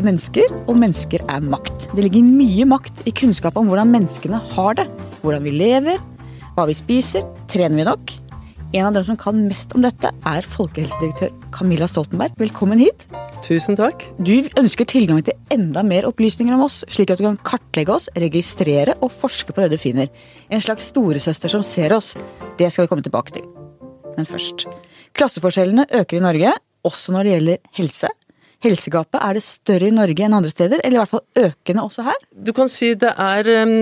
er mennesker, og mennesker er makt. Det ligger mye makt i kunnskap om hvordan menneskene har det. Hvordan vi lever, hva vi spiser, trener vi nok? En av dem som kan mest om dette, er folkehelsedirektør Camilla Stoltenberg. Velkommen hit. Tusen takk. Du ønsker tilgang til enda mer opplysninger om oss, slik at du kan kartlegge oss, registrere og forske på det du finner. En slags storesøster som ser oss. Det skal vi komme tilbake til. Men først. Klasseforskjellene øker i Norge, også når det gjelder helse. Helsegapet, er det større i Norge enn andre steder, eller i hvert fall økende også her? Du kan si det er um,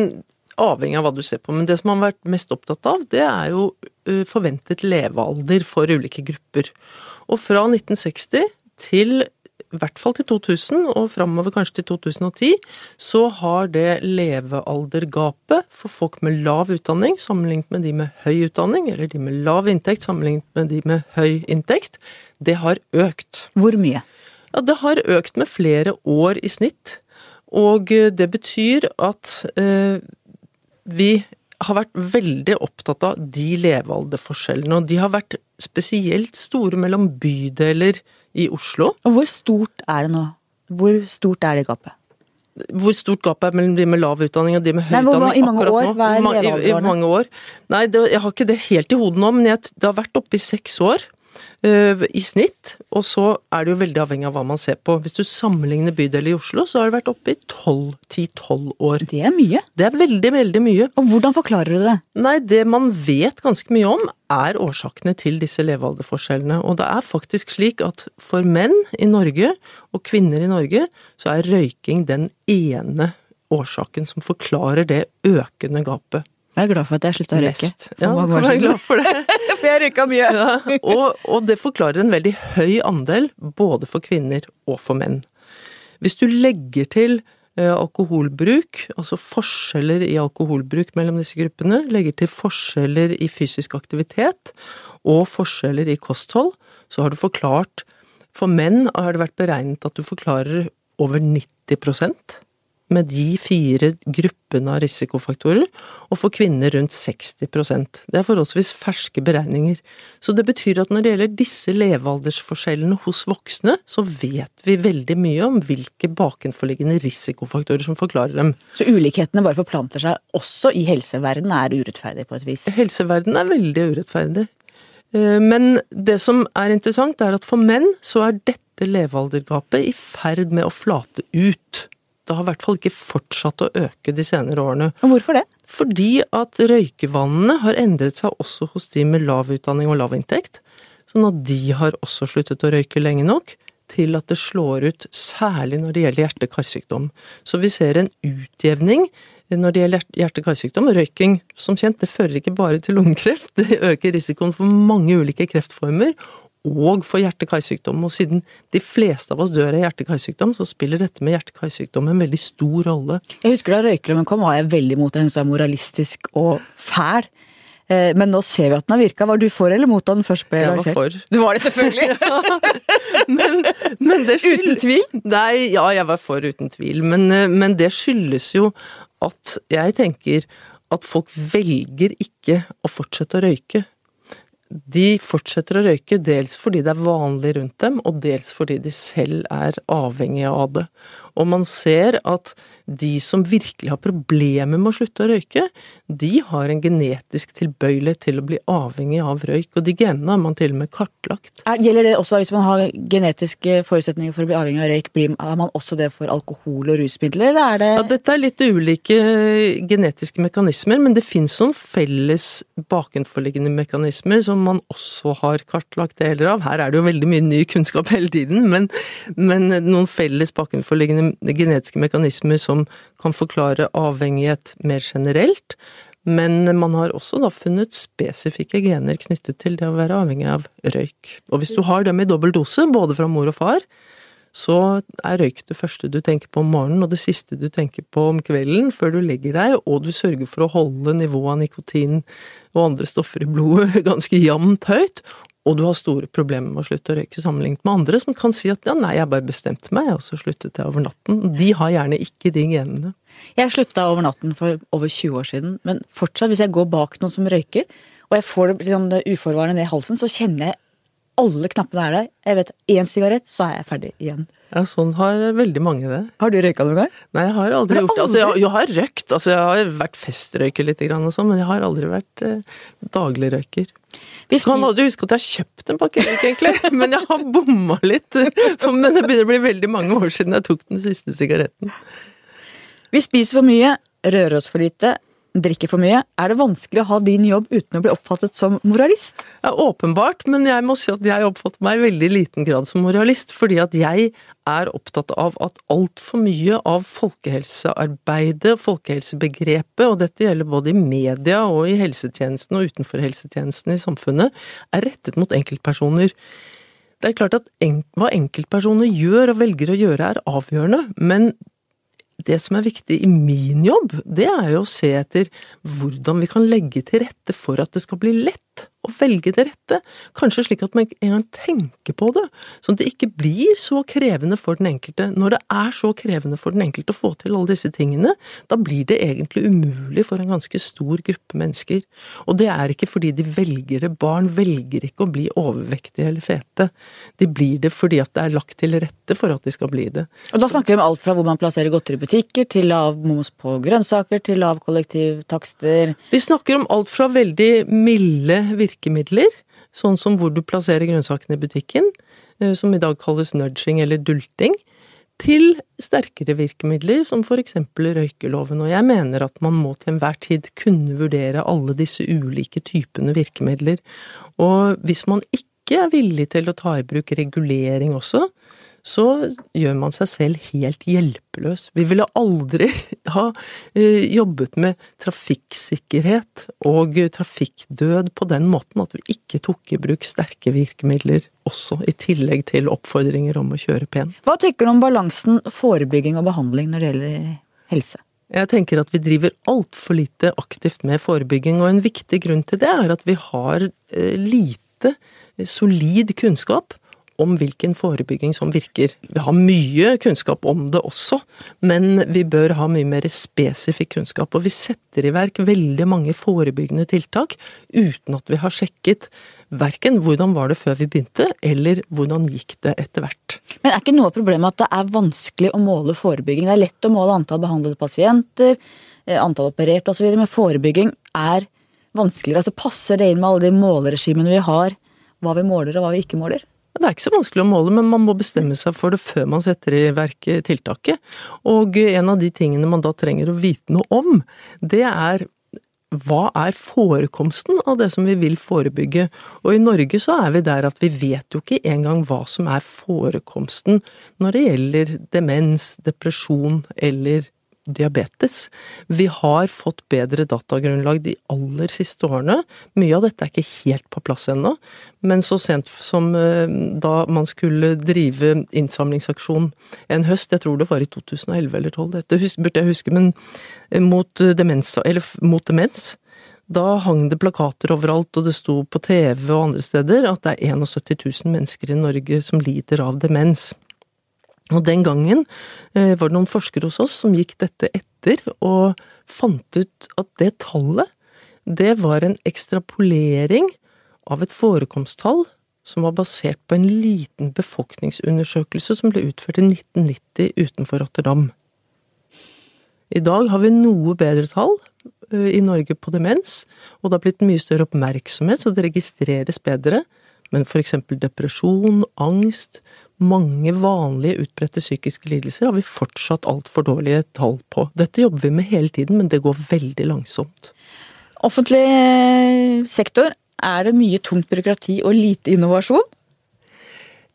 avhengig av hva du ser på, men det som man har vært mest opptatt av, det er jo uh, forventet levealder for ulike grupper. Og fra 1960 til i hvert fall til 2000, og framover kanskje til 2010, så har det levealdergapet for folk med lav utdanning sammenlignet med de med høy utdanning, eller de med lav inntekt sammenlignet med de med høy inntekt, det har økt. Hvor mye? Ja, det har økt med flere år i snitt. Og det betyr at eh, vi har vært veldig opptatt av de levealderforskjellene. Og de har vært spesielt store mellom bydeler i Oslo. Og hvor stort er det nå? Hvor stort er det gapet? Hvor stort gapet er mellom de med lav utdanning og de med høy Nei, hvor, utdanning mange år? Hva er I, i, mange år. Nei, det, jeg har ikke det helt i hodet nå, men jeg, det har vært oppe i seks år. Eh, I snitt, og så er det jo veldig avhengig av hva man ser på. Hvis du sammenligner bydeler i Oslo, så har det vært oppe i 10-12 år. Det er mye. Det er veldig, veldig mye. Og hvordan forklarer du det? Nei, det man vet ganske mye om, er årsakene til disse levealderforskjellene. Og det er faktisk slik at for menn i Norge og kvinner i Norge, så er røyking den ene årsaken som forklarer det økende gapet. Jeg er glad for at jeg slutta å røyke. Ja, du kan være glad for det. For jeg røyka mye. Ja, og, og det forklarer en veldig høy andel både for kvinner og for menn. Hvis du legger til eh, alkoholbruk, altså forskjeller i alkoholbruk mellom disse gruppene, legger til forskjeller i fysisk aktivitet og forskjeller i kosthold, så har du forklart For menn har det vært beregnet at du forklarer over 90 med de fire gruppene av risikofaktorer, og for kvinner rundt 60% Det er forholdsvis ferske beregninger. Så det betyr at når det gjelder disse levealdersforskjellene hos voksne, så vet vi veldig mye om hvilke bakenforliggende risikofaktorer som forklarer dem. Så ulikhetene bare forplanter seg også i helseverdenen er urettferdig på et vis. Helseverdenen er veldig urettferdig. Eh, Men det som er interessant, er at for menn så er dette levealdergapet i ferd med å flate ut. Det har i hvert fall ikke fortsatt å øke de senere årene. Og hvorfor det? Fordi at røykevannene har endret seg også hos de med lav utdanning og lav inntekt. Sånn at de har også sluttet å røyke lenge nok til at det slår ut, særlig når det gjelder hjerte-karsykdom. Så vi ser en utjevning når det gjelder hjerte-karsykdom. Røyking, som kjent, det fører ikke bare til lungekreft, det øker risikoen for mange ulike kreftformer. Og for hjerte-karsykdom. Og siden de fleste av oss dør av hjerte-karsykdom, så spiller dette med hjerte-karsykdom en veldig stor rolle. Jeg husker da røykeloven kom, var jeg veldig mot den. Hun er moralistisk og fæl. Eh, Men nå ser vi at den har virka. Var du for eller mot da den først ble Jeg var for. Du var det selvfølgelig! Men, men det skyld- Uten tvil? Nei, ja, jeg var for uten tvil. Men, eh, men det skyldes jo at jeg tenker at folk velger ikke å fortsette å røyke. De fortsetter å røyke dels fordi det er vanlig rundt dem, og dels fordi de selv er avhengige av det. Og man ser at de som virkelig har problemer med å slutte å røyke, de har en genetisk tilbøyelighet til å bli avhengig av røyk, og de genene har man til og med kartlagt. Er, gjelder det også hvis man har genetiske forutsetninger for å bli avhengig av røyk? Blir, er man også det for alkohol og rusmidler, eller er det Ja, dette er litt ulike eh, genetiske mekanismer, men det finnes noen felles bakenforliggende mekanismer som man også har kartlagt deler av. Her er det jo veldig mye ny kunnskap hele tiden, men, men noen felles bakenforliggende genetiske mekanismer som kan forklare avhengighet mer generelt. Men man har også da funnet spesifikke gener knyttet til det å være avhengig av røyk. Og hvis du har dem i dobbel dose, både fra mor og far, så er røyk det første du tenker på om morgenen, og det siste du tenker på om kvelden før du legger deg, og du sørger for å holde nivået av nikotin og andre stoffer i blodet ganske jevnt høyt, og du har store problemer med å slutte å røyke sammenlignet med andre som kan si at ja, nei, jeg bare bestemte meg, og så sluttet jeg over natten. De har gjerne ikke de genene. Jeg slutta over natten for over 20 år siden, men fortsatt, hvis jeg går bak noen som røyker, og jeg får det, det uforvarende ned i halsen, så kjenner jeg alle knappene er der. Jeg vet én sigarett, så er jeg ferdig igjen. Ja, sånn har veldig mange det. Har du røyka noen gang? Nei, jeg har aldri gjort det. Altså, jeg, jeg har røykt, altså jeg har vært festrøyker litt og sånn, men jeg har aldri vært eh, dagligrøyker. Hvis Man hadde jo husket at jeg har kjøpt en pakke røyk, egentlig, men jeg har bomma litt. For, men det begynner å bli veldig mange år siden jeg tok den siste sigaretten. Vi spiser for mye, rører oss for lite, drikker for mye. Er det vanskelig å ha din jobb uten å bli oppfattet som moralist? Ja, åpenbart, men jeg må si at jeg oppfatter meg i veldig liten grad som moralist, fordi at jeg er opptatt av at altfor mye av folkehelsearbeidet, folkehelsebegrepet, og dette gjelder både i media og i helsetjenesten og utenfor helsetjenesten i samfunnet, er rettet mot enkeltpersoner. Det er klart at en, hva enkeltpersoner gjør og velger å gjøre er avgjørende, men det som er viktig i min jobb, det er jo å se etter hvordan vi kan legge til rette for at det skal bli lett å velge det rette. Kanskje slik at man en gang tenker på det, sånn at det ikke blir så krevende for den enkelte. Når det er så krevende for den enkelte å få til alle disse tingene, da blir det egentlig umulig for en ganske stor gruppe mennesker. Og det er ikke fordi de velger det. Barn velger ikke å bli overvektige eller fete. De blir det fordi at det er lagt til rette for at de skal bli det. Og da snakker vi om alt fra hvor man plasserer godteri i butikker, til lav moms på grønnsaker, til lav kollektivtakster. Vi snakker om alt fra veldig milde virkemidler, sånn som hvor du plasserer grønnsakene i butikken, eh, som i dag kalles nudging eller dulting, til sterkere virkemidler, som for eksempel røykeloven. Og jeg mener at man må til enhver tid kunne vurdere alle disse ulike typene virkemidler. Og hvis man ikke er villig til å ta i bruk regulering også, så gjør man seg selv helt hjelpeløs. Vi ville aldri ha eh, jobbet med trafikksikkerhet og trafikkdød på den måten at vi ikke tok i bruk sterke virkemidler også, i tillegg til oppfordringer om å kjøre pent. Hva tenker du om balansen forebygging og behandling når det gjelder helse? Jeg tenker at vi driver altfor lite aktivt med forebygging, og en viktig grunn til det er at vi har eh, lite solid kunnskap om hvilken forebygging som virker. Vi har mye kunnskap om det også, men vi bør ha mye mer spesifikk kunnskap. Og vi setter i verk veldig mange forebyggende tiltak uten at vi har sjekket verken hvordan var det før vi begynte, eller hvordan gikk det etter hvert. Men er ikke noe av problemet at det er vanskelig å måle forebygging? Det er lett å måle antall behandlede pasienter, eh, antall opererte osv., men forebygging er vanskeligere. Altså Passer det inn med alle de måleregimene vi har, hva vi måler og hva vi ikke måler? Det er ikke så vanskelig å måle, men man må bestemme seg for det før man setter i verk tiltaket. Og en av de tingene man da trenger å vite noe om, det er hva er forekomsten av det som vi vil forebygge? Og i Norge så er vi der at vi vet jo ikke engang hva som er forekomsten når det gjelder demens, depresjon eller diabetes. Vi har fått bedre datagrunnlag de aller siste årene. Mye av dette er ikke helt på plass ennå, men så sent som eh, da man skulle drive innsamlingsaksjon en høst, jeg tror det var i 2011 eller 2012, dette burde jeg huske, men eh, mot demens, eller mot demens. Da hang det plakater overalt, og det sto på TV og andre steder at det er 71 000 mennesker i Norge som lider av demens. Og den gangen eh, var det noen forskere hos oss som gikk dette etter, og fant ut at det tallet, det var en ekstrapolering av et forekomsttall som var basert på en liten befolkningsundersøkelse som ble utført i 1990 utenfor Rotterdam. I dag har vi noe bedre tall eh, i Norge på demens, og det har blitt mye større oppmerksomhet, så det registreres bedre. Men for eksempel depresjon, angst, mange vanlige utbredte psykiske lidelser har vi fortsatt altfor dårlige tall på. Dette jobber vi med hele tiden, men det går veldig langsomt. Offentlig eh, sektor, er det mye tungt byråkrati og lite innovasjon?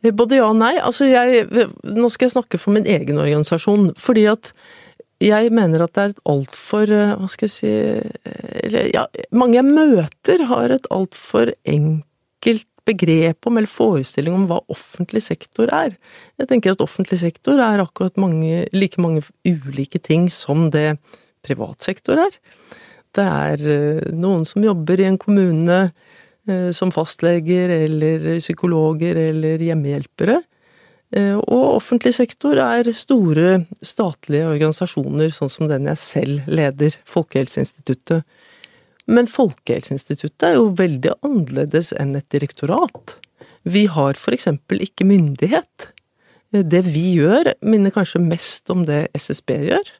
Eh, både ja og nei. Altså jeg, nå skal jeg snakke for min egen organisasjon. Fordi at jeg mener at det er et altfor eh, Hva skal jeg si eller, ja, Mange jeg møter har et altfor enkelt begrep om eller forestilling om hva offentlig sektor er. Jeg tenker at offentlig sektor er akkurat mange, like mange ulike ting som det privat sektor er. Det er eh, noen som jobber i en kommune eh, som fastleger eller psykologer eller hjemmehjelpere. Eh, og offentlig sektor er store statlige organisasjoner, sånn som den jeg selv leder, Folkehelseinstituttet. Men Folkehelseinstituttet er jo veldig annerledes enn et direktorat. Vi har eksempel ikke myndighet. Det vi gjør, minner kanskje mest om det SSB gjør.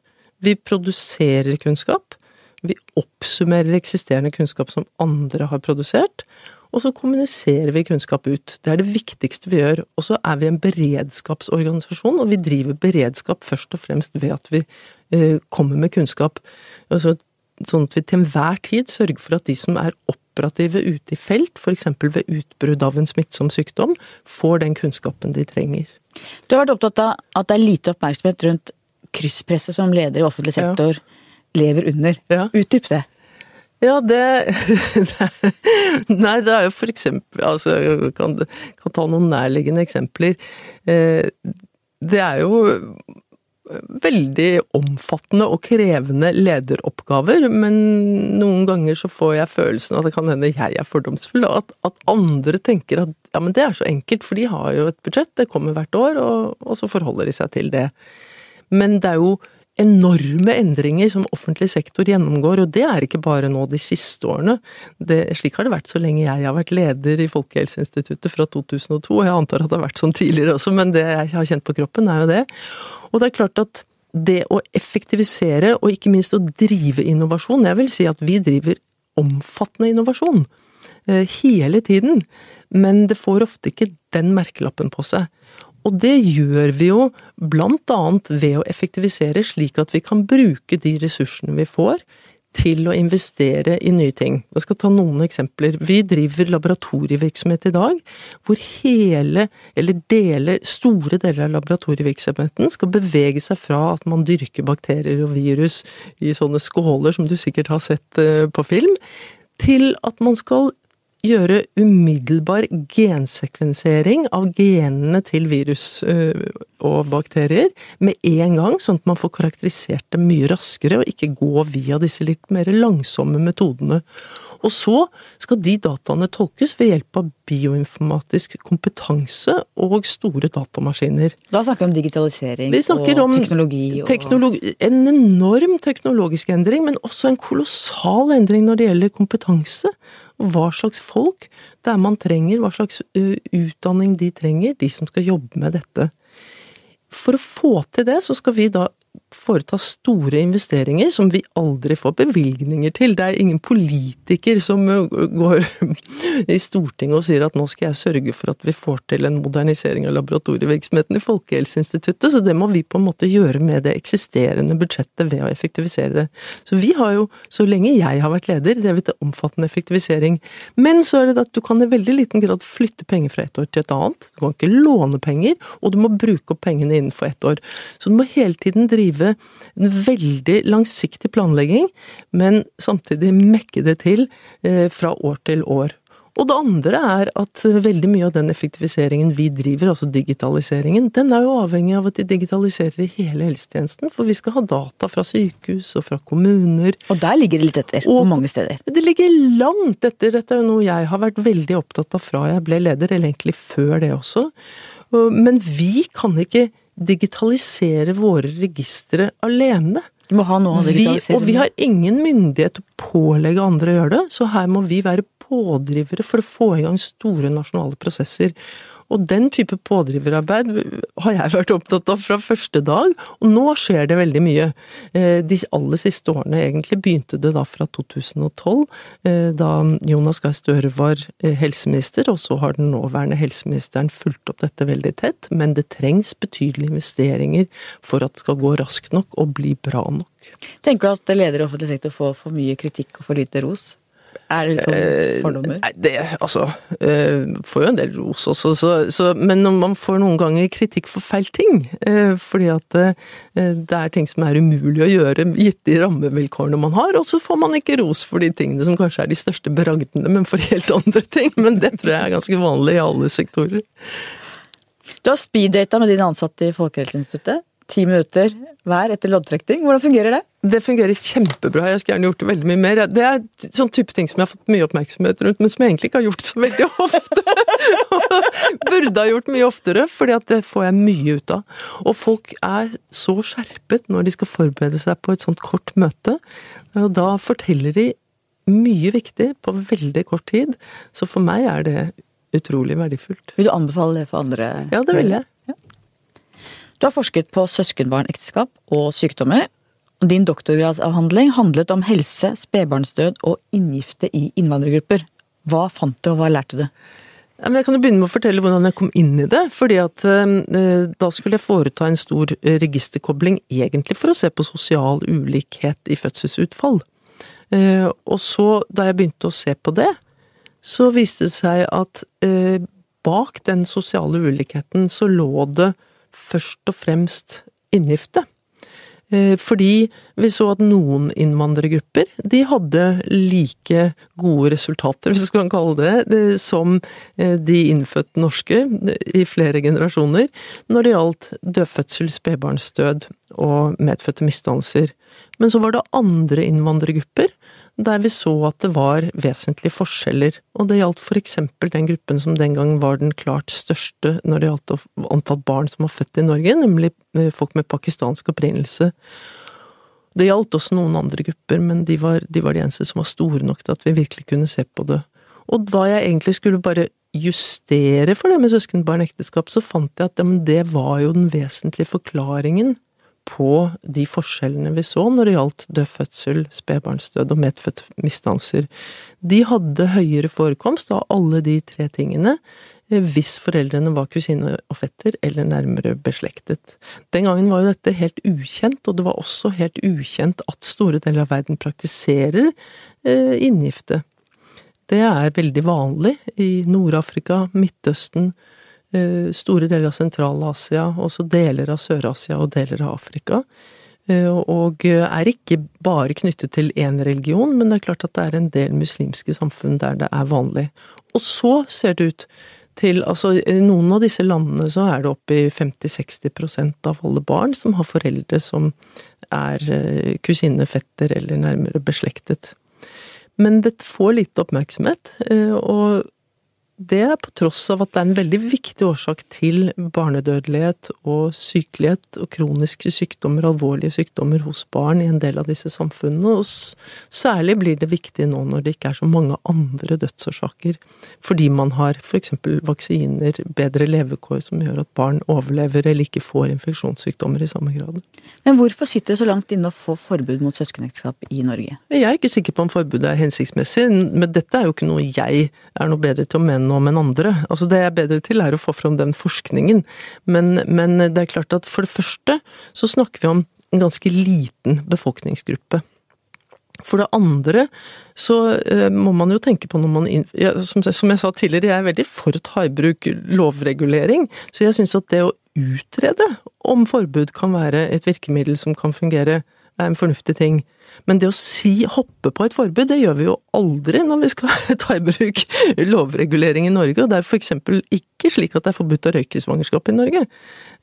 Vi produserer kunnskap. Vi oppsummerer eksisterende kunnskap som andre har produsert. Og så kommuniserer vi kunnskap ut. Det er det viktigste vi gjør. Og så er vi en beredskapsorganisasjon, og vi driver beredskap først og fremst ved at vi eh, kommer med kunnskap. Altså, sånn at vi til enhver tid sørger for at de som er operative ute i felt, f.eks. ved utbrudd av en smittsom sykdom, får den kunnskapen de trenger. Du har vært opptatt av at det er lite oppmerksomhet rundt krysspresset som leder i offentlig sektor ja. lever under. Ja. Utdyp det. Ja, det Nei, det er jo for eksempel Altså, jeg kan, kan ta noen nærliggende eksempler. Eh, det er jo veldig omfattende og krevende lederoppgaver, men noen ganger så får jeg følelsen av at det kan hende jeg er fordomsfull, og at, at, andre tenker at ja, men det er så enkelt, for de har jo et budsjett, det kommer hvert år, og, og så forholder de seg til det. Men det er jo enorme endringer som offentlig sektor gjennomgår, og det er ikke bare nå de siste årene. Det, slik har det vært så lenge jeg har vært leder i Folkehelseinstituttet fra 2002, og jeg antar at det har vært sånn tidligere også, men det jeg har kjent på kroppen, er jo det. Og det er klart at det å effektivisere, og ikke minst å drive innovasjon, jeg vil si at vi driver omfattende innovasjon eh, hele tiden, men det får ofte ikke den merkelappen på seg. Og det gjør vi jo blant annet ved å effektivisere slik at vi kan bruke de ressursene vi får til å investere i nye ting. Jeg skal ta noen eksempler. Vi driver laboratorievirksomhet i dag, hvor hele, eller deler, store deler av laboratorievirksomheten skal bevege seg fra at man dyrker bakterier og virus i sånne skåler som du sikkert har sett eh, på film, til at man skal gjøre umiddelbar gensekvensering av genene til virus øh, og bakterier med en gang, sånn at man får karakterisert det mye raskere, og ikke gå via disse litt mer langsomme metodene. Og så skal de dataene tolkes ved hjelp av bioinformatisk kompetanse og store datamaskiner. Da snakker vi om digitalisering og om teknologi? Og... Teknologi, en enorm teknologisk endring, men også en kolossal endring når det gjelder kompetanse hva slags folk det er man trenger, hva slags utdanning de trenger, de som skal jobbe med dette. For å få til det, så skal vi da foreta store investeringer som vi aldri får bevilgninger til. Det er ingen politiker som går i Stortinget og sier at nå skal jeg sørge for at vi får til en modernisering av laboratorievirksomheten i Folkehelseinstituttet, så det må vi på en måte gjøre med det eksisterende budsjettet ved å effektivisere det. Så vi har jo, så lenge jeg har vært leder, drevet til omfattende effektivisering. Men så er det at du kan i veldig liten grad flytte penger fra et år til et annet. Du kan ikke låne penger, og du må bruke opp pengene innenfor ett år. Så du må hele tiden drive en veldig langsiktig planlegging, men samtidig mekke det til eh, fra år til år. Og det andre er at veldig mye av den effektiviseringen vi driver, altså digitaliseringen, den er jo avhengig av at de digitaliserer i hele helsetjenesten. For vi skal ha data fra sykehus og fra kommuner. Og der ligger det litt etter og mange steder? Det ligger langt etter. Dette er jo noe jeg har vært veldig opptatt av fra jeg ble leder, eller egentlig før det også. Men vi kan ikke digitalisere våre registre alene. Vi må ha noe å digitalisere. Vi, og vi har ingen myndighet til å pålegge andre å gjøre det, så her må vi være pådrivere for å få i gang store nasjonale prosesser. Og den type pådriverarbeid har jeg vært opptatt av fra første dag, og nå skjer det veldig mye. Eh, de aller siste årene, egentlig, begynte det da fra 2012, eh, da Jonas Gahr Støre var eh, helseminister, og så har den nåværende helseministeren fulgt opp dette veldig tett, men det trengs betydelige investeringer for at det skal gå raskt nok og bli bra nok. Tenker du at ledere i offentlig sektor får for mye kritikk og for lite ros? Er det sånn fordommer? Nei, det altså uh, Får jo en del ros også, så, så, men man får noen ganger kritikk for feil ting. Uh, fordi at det er ting som er umulig å gjøre gitt de rammevilkårene man har, og så får man ikke ros for de tingene som kanskje er de største bragdene, men for helt andre ting. Men det tror jeg er ganske vanlig i alle sektorer. Du har speeddata med dine ansatte i Folkehelseinstituttet ti minutter hver etter loddtrekning. Hvordan fungerer det? Det fungerer kjempebra. Jeg skulle gjerne gjort det veldig mye mer. Det er sånn type ting som jeg har fått mye oppmerksomhet rundt, men som jeg egentlig ikke har gjort så veldig ofte. Burde ha gjort mye oftere, fordi at det får jeg mye ut av. Og folk er så skjerpet når de skal forberede seg på et sånt kort møte. Og da forteller de mye viktig på veldig kort tid. Så for meg er det utrolig verdifullt. Vil du anbefale det for andre? Ja, det vil jeg. Du har forsket på søskenbarnekteskap og sykdommer. Din doktorgradsavhandling handlet om helse, spedbarnsdød og inngifte i innvandrergrupper. Hva fant du, og hva lærte du? Jeg kan jo begynne med å fortelle hvordan jeg kom inn i det. fordi at eh, Da skulle jeg foreta en stor eh, registerkobling, egentlig for å se på sosial ulikhet i fødselsutfall. Eh, og så, da jeg begynte å se på det, så viste det seg at eh, bak den sosiale ulikheten så lå det først og fremst inngifte. Eh, fordi vi så at noen innvandrergrupper de hadde like gode resultater, hvis man kan kalle det, som eh, de innfødte norske i flere generasjoner når det gjaldt dødfødsel, spedbarnsdød og medfødte misdannelser. Men så var det andre innvandrergrupper der vi så at det var vesentlige forskjeller, og det gjaldt for eksempel den gruppen som den gang var den klart største når det gjaldt antall barn som var født i Norge, nemlig eh, folk med pakistansk opprinnelse. Det gjaldt også noen andre grupper, men de var, de var de eneste som var store nok til at vi virkelig kunne se på det. Og da jeg egentlig skulle bare justere for det med søskenbarnekteskap, så fant jeg at det var jo den vesentlige forklaringen på de forskjellene vi så når det gjaldt død fødsel, spedbarnsdød og medfødt misdannelser. De hadde høyere forekomst av alle de tre tingene eh, hvis foreldrene var kusine og fetter eller nærmere beslektet. Den gangen var jo dette helt ukjent, og det var også helt ukjent at store deler av verden praktiserer eh, inngifte. Det er veldig vanlig i Nord-Afrika, Midtøsten, store deler av Sentral-Asia, også deler av Sør-Asia og deler av Afrika. Eh, og er ikke bare knyttet til én religion, men det er klart at det er en del muslimske samfunn der det er vanlig. Og så ser det ut til altså I noen av disse landene så er det oppi 50-60% av alle barn som har foreldre som er eh, kusine, fetter eller nærmere beslektet. Men det får lite oppmerksomhet, og det er på tross av at det er en veldig viktig årsak til barnedødelighet og sykelighet og kroniske sykdommer, alvorlige sykdommer hos barn i en del av disse samfunnene. Og særlig blir det viktig nå når det ikke er så mange andre dødsårsaker, fordi man har f.eks. vaksiner, bedre levekår som gjør at barn overlever eller ikke får infeksjonssykdommer i samme grad. Men hvorfor sitter det så langt inne å få forbud mot søskenekteskap i Norge? Jeg er ikke sikker på om forbudet er hensiktsmessig, men dette er jo ikke noe jeg er noe bedre til å mene noe om enn andre. Altså det jeg er bedre til, er å få fram den forskningen. Men, men det er klart at for det første så snakker vi om en ganske liten befolkningsgruppe. For det andre så uh, må man jo tenke på når man ja, som, som, jeg sa tidligere, jeg er veldig for å ta i bruk lovregulering. Så jeg syns at det å utrede om forbud kan være et virkemiddel som kan fungere, er en fornuftig ting. Men det å si hoppe på et forbud, det gjør vi jo aldri når vi skal ta i bruk lovregulering i Norge. Og det er eksempel ikke slik at det er forbudt å røyke i svangerskap i Norge.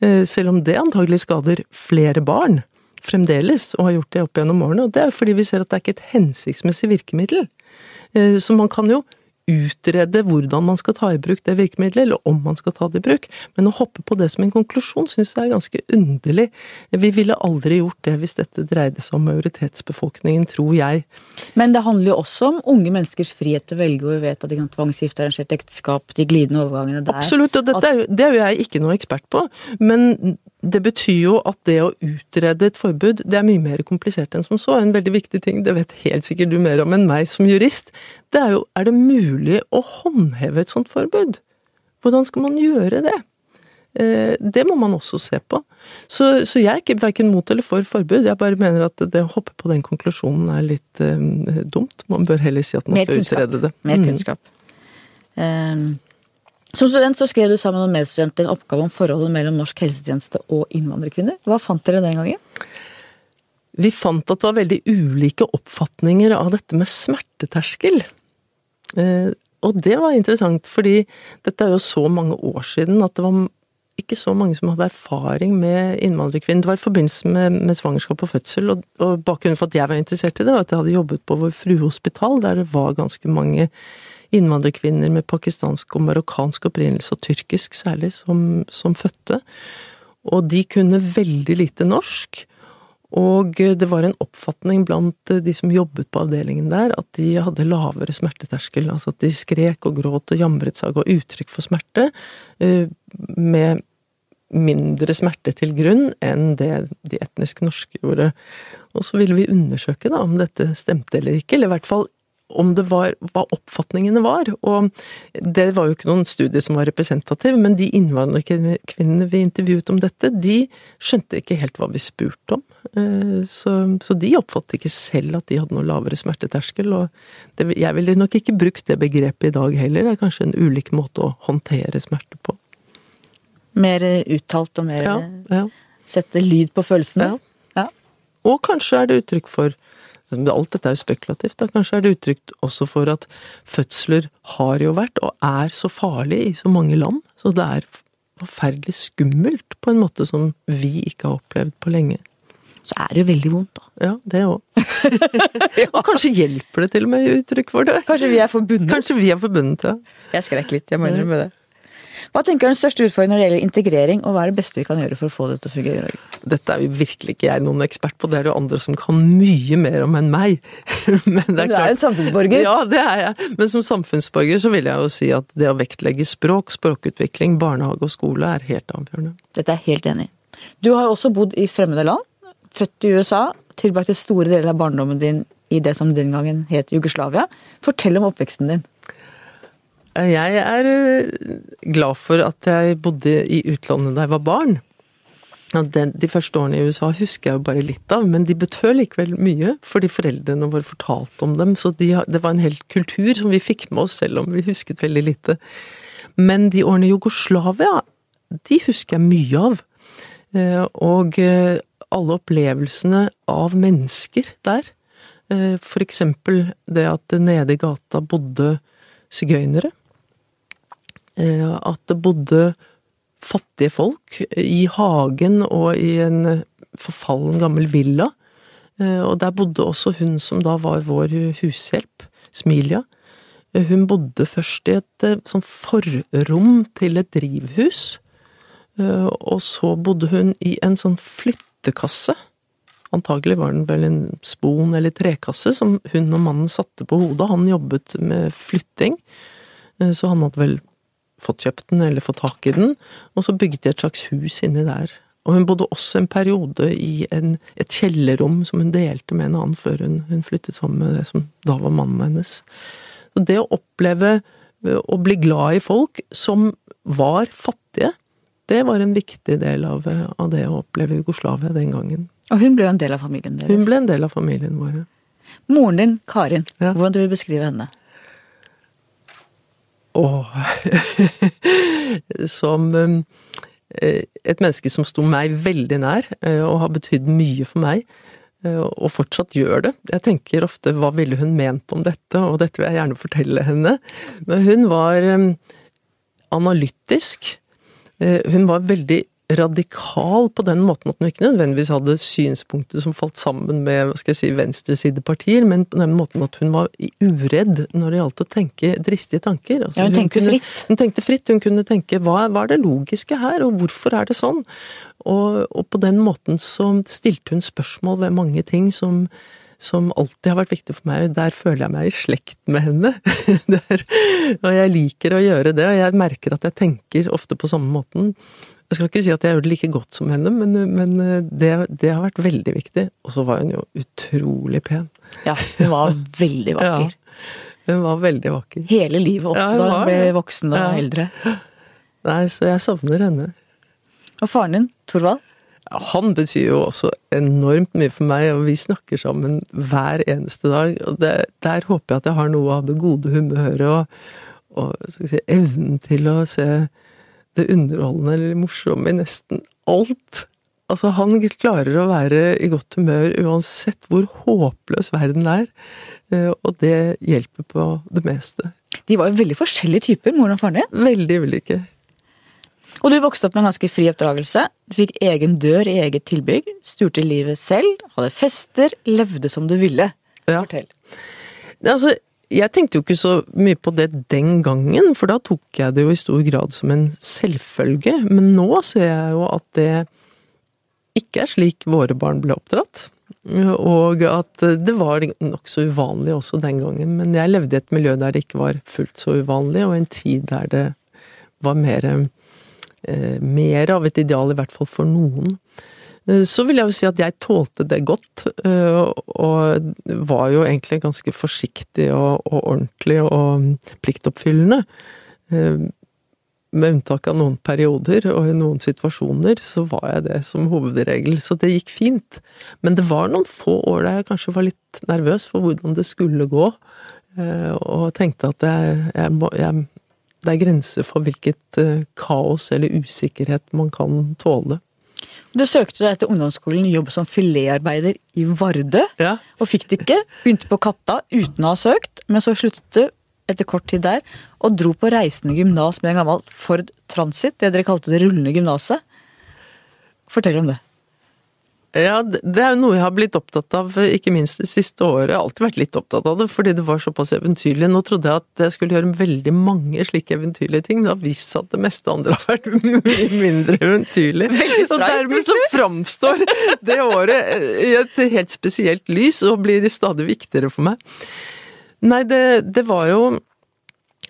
Eh, selv om det antagelig skader flere barn fremdeles, og har gjort det opp gjennom årene. Og det er fordi vi ser at det er ikke et hensiktsmessig virkemiddel. Eh, så man kan jo utrede hvordan man skal ta i bruk det virkemidlet, eller om man skal ta det i bruk. Men å hoppe på det som en konklusjon syns jeg er ganske underlig. Vi ville aldri gjort det hvis dette dreide seg om majoritetsbefolkningen, tror jeg. Men det handler jo også om unge menneskers frihet til å velge, hvor vi vet at de kan tvangsgifte, arrangert ekteskap, de glidende overgangene der. Absolutt, og dette er jo, det er jo jeg ikke noe ekspert på. Men det betyr jo at det å utrede et forbud, det er mye mer komplisert enn som så. En veldig viktig ting, det vet helt sikkert du mer om enn meg som jurist, det er jo er det mulig å håndheve et sånt forbud? Hvordan skal man gjøre det? Eh, det må man også se på. Så, så jeg er ikke verken mot eller for forbud, jeg bare mener at det å hoppe på den konklusjonen er litt um, dumt. Man bør heller si at man skal utrede det. Mer mm. kunnskap. Mm. Um. Som student så skrev du sammen med medstudenter en oppgave om forholdet mellom norsk helsetjeneste og innvandrerkvinner. Hva fant dere den gangen? Vi fant at det var veldig ulike oppfatninger av dette med smerteterskel. Eh, og det var interessant, fordi dette er jo så mange år siden at det var ikke så mange som hadde erfaring med innvandrerkvinner. Det var i forbindelse med, med svangerskap og fødsel, og, og bakgrunnen for at jeg var interessert i det, var at jeg hadde jobbet på Vår Frue Hospital, der det var ganske mange innvandrerkvinner med pakistansk og marokkansk opprinnelse, og tyrkisk særlig, som, som fødte. Og de kunne veldig lite norsk. Og det var en oppfatning blant de som jobbet på avdelingen der, at de hadde lavere smerteterskel. Altså at de skrek og gråt og jamret seg og ga uttrykk for smerte eh, med mindre smerte til grunn enn det de etnisk norske gjorde. Og så ville vi undersøke da om dette stemte eller ikke, eller i hvert fall om det var hva oppfatningene var. Og det var jo ikke noen studie som var representativ, men de innvandrerkvinnene vi intervjuet om dette, de skjønte ikke helt hva vi spurte om. Eh, så, så de oppfattet ikke selv at de hadde noe lavere smerteterskel. Og det, jeg ville nok ikke brukt det begrepet i dag heller, det er kanskje en ulik måte å håndtere smerte på. Mer uttalt og mer ja, ja. Sette lyd på følelsene? Ja. Og kanskje er det uttrykk for Alt dette er jo spekulativt. Da. Kanskje er det uttrykt også for at fødsler har jo vært, og er så farlig i så mange land. Så det er forferdelig skummelt på en måte som vi ikke har opplevd på lenge. Så er det jo veldig vondt, da. Ja, det òg. og kanskje hjelper det til og med uttrykk for det. Kanskje vi er forbundet. Kanskje vi er forbundet, ja. Jeg skrek litt, jeg må innrømme det. Hva tenker du er den største utfordringen når det gjelder integrering, og hva er det beste vi kan gjøre for å få det til å fungere i dag? Dette er jo virkelig ikke jeg noen ekspert på, det er det jo andre som kan mye mer om enn meg. Men det er du er en samfunnsborger? Ja, det er jeg. Men som samfunnsborger så vil jeg jo si at det å vektlegge språk, språkutvikling, barnehage og skole er helt avgjørende. Dette er jeg helt enig i. Du har jo også bodd i fremmede land, født i USA, tilbrakt store deler av barndommen din i det som den gangen het Jugoslavia. Fortell om oppveksten din. Jeg er eh, glad for at jeg bodde i utlandet da jeg var barn. De første årene i USA husker jeg bare litt av, men de betød likevel mye fordi foreldrene våre fortalte om dem. Så de, det var en hel kultur som vi fikk med oss, selv om vi husket veldig lite. Men de årene i Jugoslavia, de husker jeg mye av. Eh, og eh, alle opplevelsene av mennesker der. For eksempel det at nede i gata bodde sigøynere. Eh, at det bodde fattige folk i hagen og i en forfallen gammel villa. Eh, og der bodde også hun som da var vår hushjelp, Smilia. Eh, hun bodde først i et sånn forrom til et drivhus. Og så bodde hun i en sånn flyttekasse. Antagelig var den vel en spon eller trekasse som hun og mannen satte på hodet. Han jobbet med flytting, så han hadde vel fått kjøpt den eller fått tak i den, og så bygde de et slags hus inni der. Og hun bodde også en periode i en, et kjellerrom som hun delte med en annen før hun, hun, flyttet sammen med det som da var mannen hennes. Så det å oppleve å bli glad i folk som var fattige, det var en viktig del av, av det å oppleve Jugoslavia den gangen. Og hun ble jo en del av familien deres? Hun ble en del av familien vår. Moren din, Karin, ja. hvordan du vil beskrive henne? Åh Som um, eh, et menneske som sto meg veldig nær, eh, og har betydd mye for meg. Eh, og fortsatt gjør det. Jeg tenker ofte hva ville hun ment om dette, og dette vil jeg gjerne fortelle henne. Men hun var um, analytisk. Hun var veldig radikal på den måten at hun ikke nødvendigvis hadde synspunkter som falt sammen med hva skal jeg si, venstresidepartier, men på den måten at hun var uredd når det gjaldt å tenke dristige tanker. Altså, ja, hun, hun tenkte kunne, fritt. Hun tenkte fritt. Hun kunne tenke hva, hva, er det logiske her, og hvorfor er det sånn? Og, og på den måten så stilte hun spørsmål ved mange ting som som alltid har vært viktig for meg. Der føler jeg meg i slekt med henne. Der, og jeg liker å gjøre det, og jeg merker at jeg tenker ofte på samme måten. Jeg skal ikke si at jeg gjør det like godt som henne, men, men eh, det, det, har vært veldig viktig. Og så var hun jo utrolig pen. Ja, hun var veldig vakker. Ja, hun var veldig vakker. Hele livet også, ja, da hun ble voksen og ja. eldre. Nei, så jeg savner henne. Og faren din, Thorvald? Han betyr jo også enormt mye for meg, og vi snakker sammen hver eneste dag. Og det, der håper jeg at jeg har noe av det gode humøret og, og si, evnen til å se det underholdende eller morsomme i nesten alt. Altså, han klarer å være i godt humør uansett hvor håpløs verden er, eh, og det hjelper på det meste. De var jo veldig forskjellige typer, moren og faren din? Veldig ulike. Og du vokste opp med en ganske fri oppdragelse. Du fikk egen dør i eget tilbygg, styrte livet selv, hadde fester, levde som du ville. Ja. Fortell. Altså, jeg tenkte jo ikke så mye på det den gangen, for da tok jeg det jo i stor grad som en selvfølge. Men nå ser jeg jo at det ikke er slik våre barn ble oppdratt. Og at det var nokså uvanlig også den gangen. Men jeg levde i et miljø der det ikke var fullt så uvanlig, og en tid der det var mer, eh, mer av et ideal, i hvert fall for noen. Eh, så vil jeg jo si at jeg tålte det godt, eh, og var jo egentlig ganske forsiktig og, og ordentlig og pliktoppfyllende. Eh, med unntak av noen perioder og i noen situasjoner, så var jeg det som hovedregel. Så det gikk fint. Men det var noen få år der jeg kanskje var litt nervøs for hvordan det skulle gå, og tenkte at jeg, jeg, jeg, det er grenser for hvilket kaos eller usikkerhet man kan tåle. Du søkte deg til ungdomsskolen jobb som filetarbeider i Vardø, ja. og fikk det ikke. Begynte på Katta uten å ha søkt, men så sluttet du etter kort tid der, og dro på reisende gymnas med en gammel Ford Transit, det dere kalte det rullende gymnaset. Fortell om det. Ja, det er jo noe jeg har blitt opptatt av, ikke minst det siste året. Jeg har alltid vært litt opptatt av det, fordi det var såpass eventyrlig. Nå trodde jeg at jeg skulle gjøre veldig mange slike eventyrlige ting. Det har vist seg at det meste andre har vært mye mindre eventyrlig. Og dermed så framstår det året i et helt spesielt lys, og blir stadig viktigere for meg. Nei, det, det var jo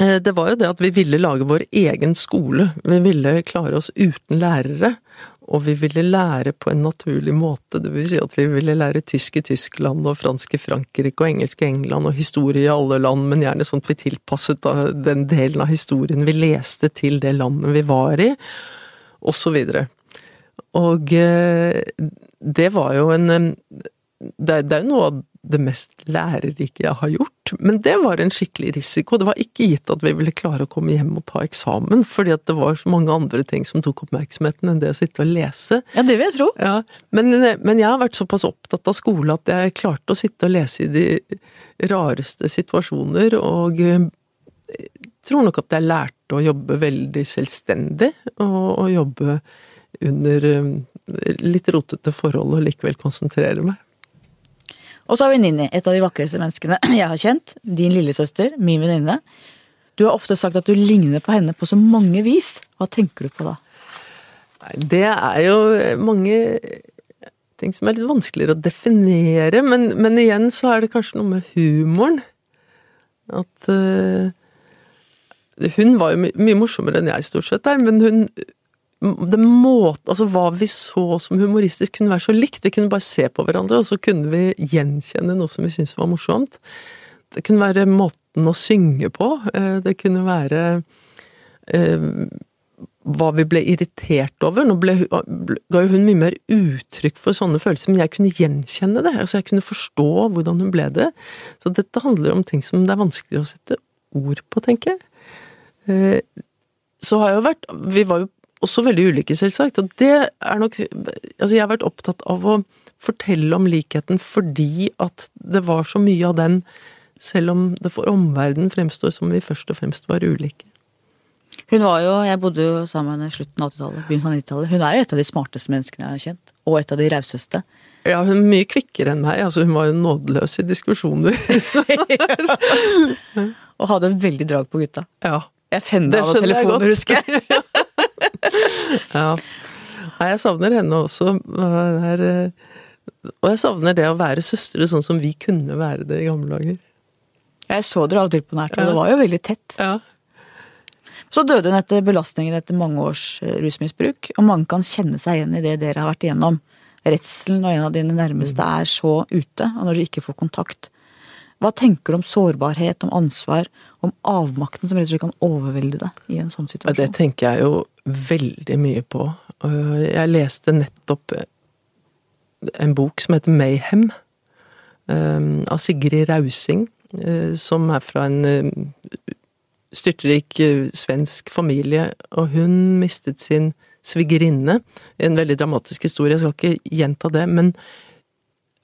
det var jo det at vi ville lage vår egen skole. Vi ville klare oss uten lærere og vi ville lære på en naturlig måte, det vil si at vi ville lære tysk i Tyskland og fransk i Frankrike og engelsk i England og historie i alle land, men gjerne sånn at vi tilpasset den delen av historien vi leste til det landet vi var i, og så videre. Og eh, det var jo en Det er jo noe av det mest lærerike jeg har gjort. Men det var en skikkelig risiko. Det var ikke gitt at vi ville klare å komme hjem og ta eksamen, fordi at det var så mange andre ting som tok oppmerksomheten enn det å sitte og lese. Ja, det vil jeg tro. Ja, men, men jeg har vært såpass opptatt av skole at jeg klarte å sitte og lese i de rareste situasjoner, og eh, tror nok at jeg lærte å jobbe veldig selvstendig, og, og jobbe under eh, litt rotete forhold og likevel konsentrere meg. Og så har vi Ninni, et av de vakreste menneskene jeg har kjent. Din lillesøster, min venninne. Du har ofte sagt at du ligner på henne på så mange vis. Hva tenker du på da? Det er jo mange ting som er litt vanskeligere å definere, men, men igjen så er det kanskje noe med humoren. At uh, Hun var jo my mye morsommere enn jeg, stort sett, der, men hun det måte, altså Hva vi så som humoristisk kunne være så likt. Vi kunne bare se på hverandre, og så kunne vi gjenkjenne noe som vi syntes var morsomt. Det kunne være måten å synge på. Eh, det kunne være eh, hva vi ble irritert over. Nå ble, ga jo hun mye mer uttrykk for sånne følelser, men jeg kunne gjenkjenne det. altså Jeg kunne forstå hvordan hun ble det. Så dette handler om ting som det er vanskelig å sette ord på, tenker jeg. Eh, så har jeg jo vært Vi var jo også veldig ulike, selvsagt. Og det er nok Altså, jeg har vært opptatt av å fortelle om likheten fordi at det var så mye av den, selv om det for omverdenen fremstår som vi først og fremst var ulike. Hun var jo, Jeg bodde jo sammen med henne i slutten av 80-tallet, begynnelsen av 90-tallet. Hun er jo et av de smarteste menneskene jeg har kjent, og et av de rauseste. Ja, hun er mye kvikkere enn meg. altså Hun var jo nådeløs i diskusjoner. og hadde veldig drag på gutta. Ja. Jeg fender av telefoner, husker jeg. ja. Nei, jeg savner henne også. Her, og jeg savner det å være søstre sånn som vi kunne være det i gamle dager. Jeg så dere av og til på nært, og det var jo veldig tett. Ja. Så døde hun etter belastningen etter mange års eh, rusmisbruk, og mange kan kjenne seg igjen i det dere har vært igjennom. Redselen når en av dine nærmeste er så ute, og når dere ikke får kontakt. Hva tenker du om sårbarhet, om ansvar, om avmakten som rett og slett kan overvelde deg i en sånn situasjon? Det tenker jeg jo veldig mye på. Jeg leste nettopp en bok som heter Mayhem, um, av Sigrid Rausing, som er fra en styrtrik svensk familie, og hun mistet sin svigerinne. En veldig dramatisk historie, jeg skal ikke gjenta det, men,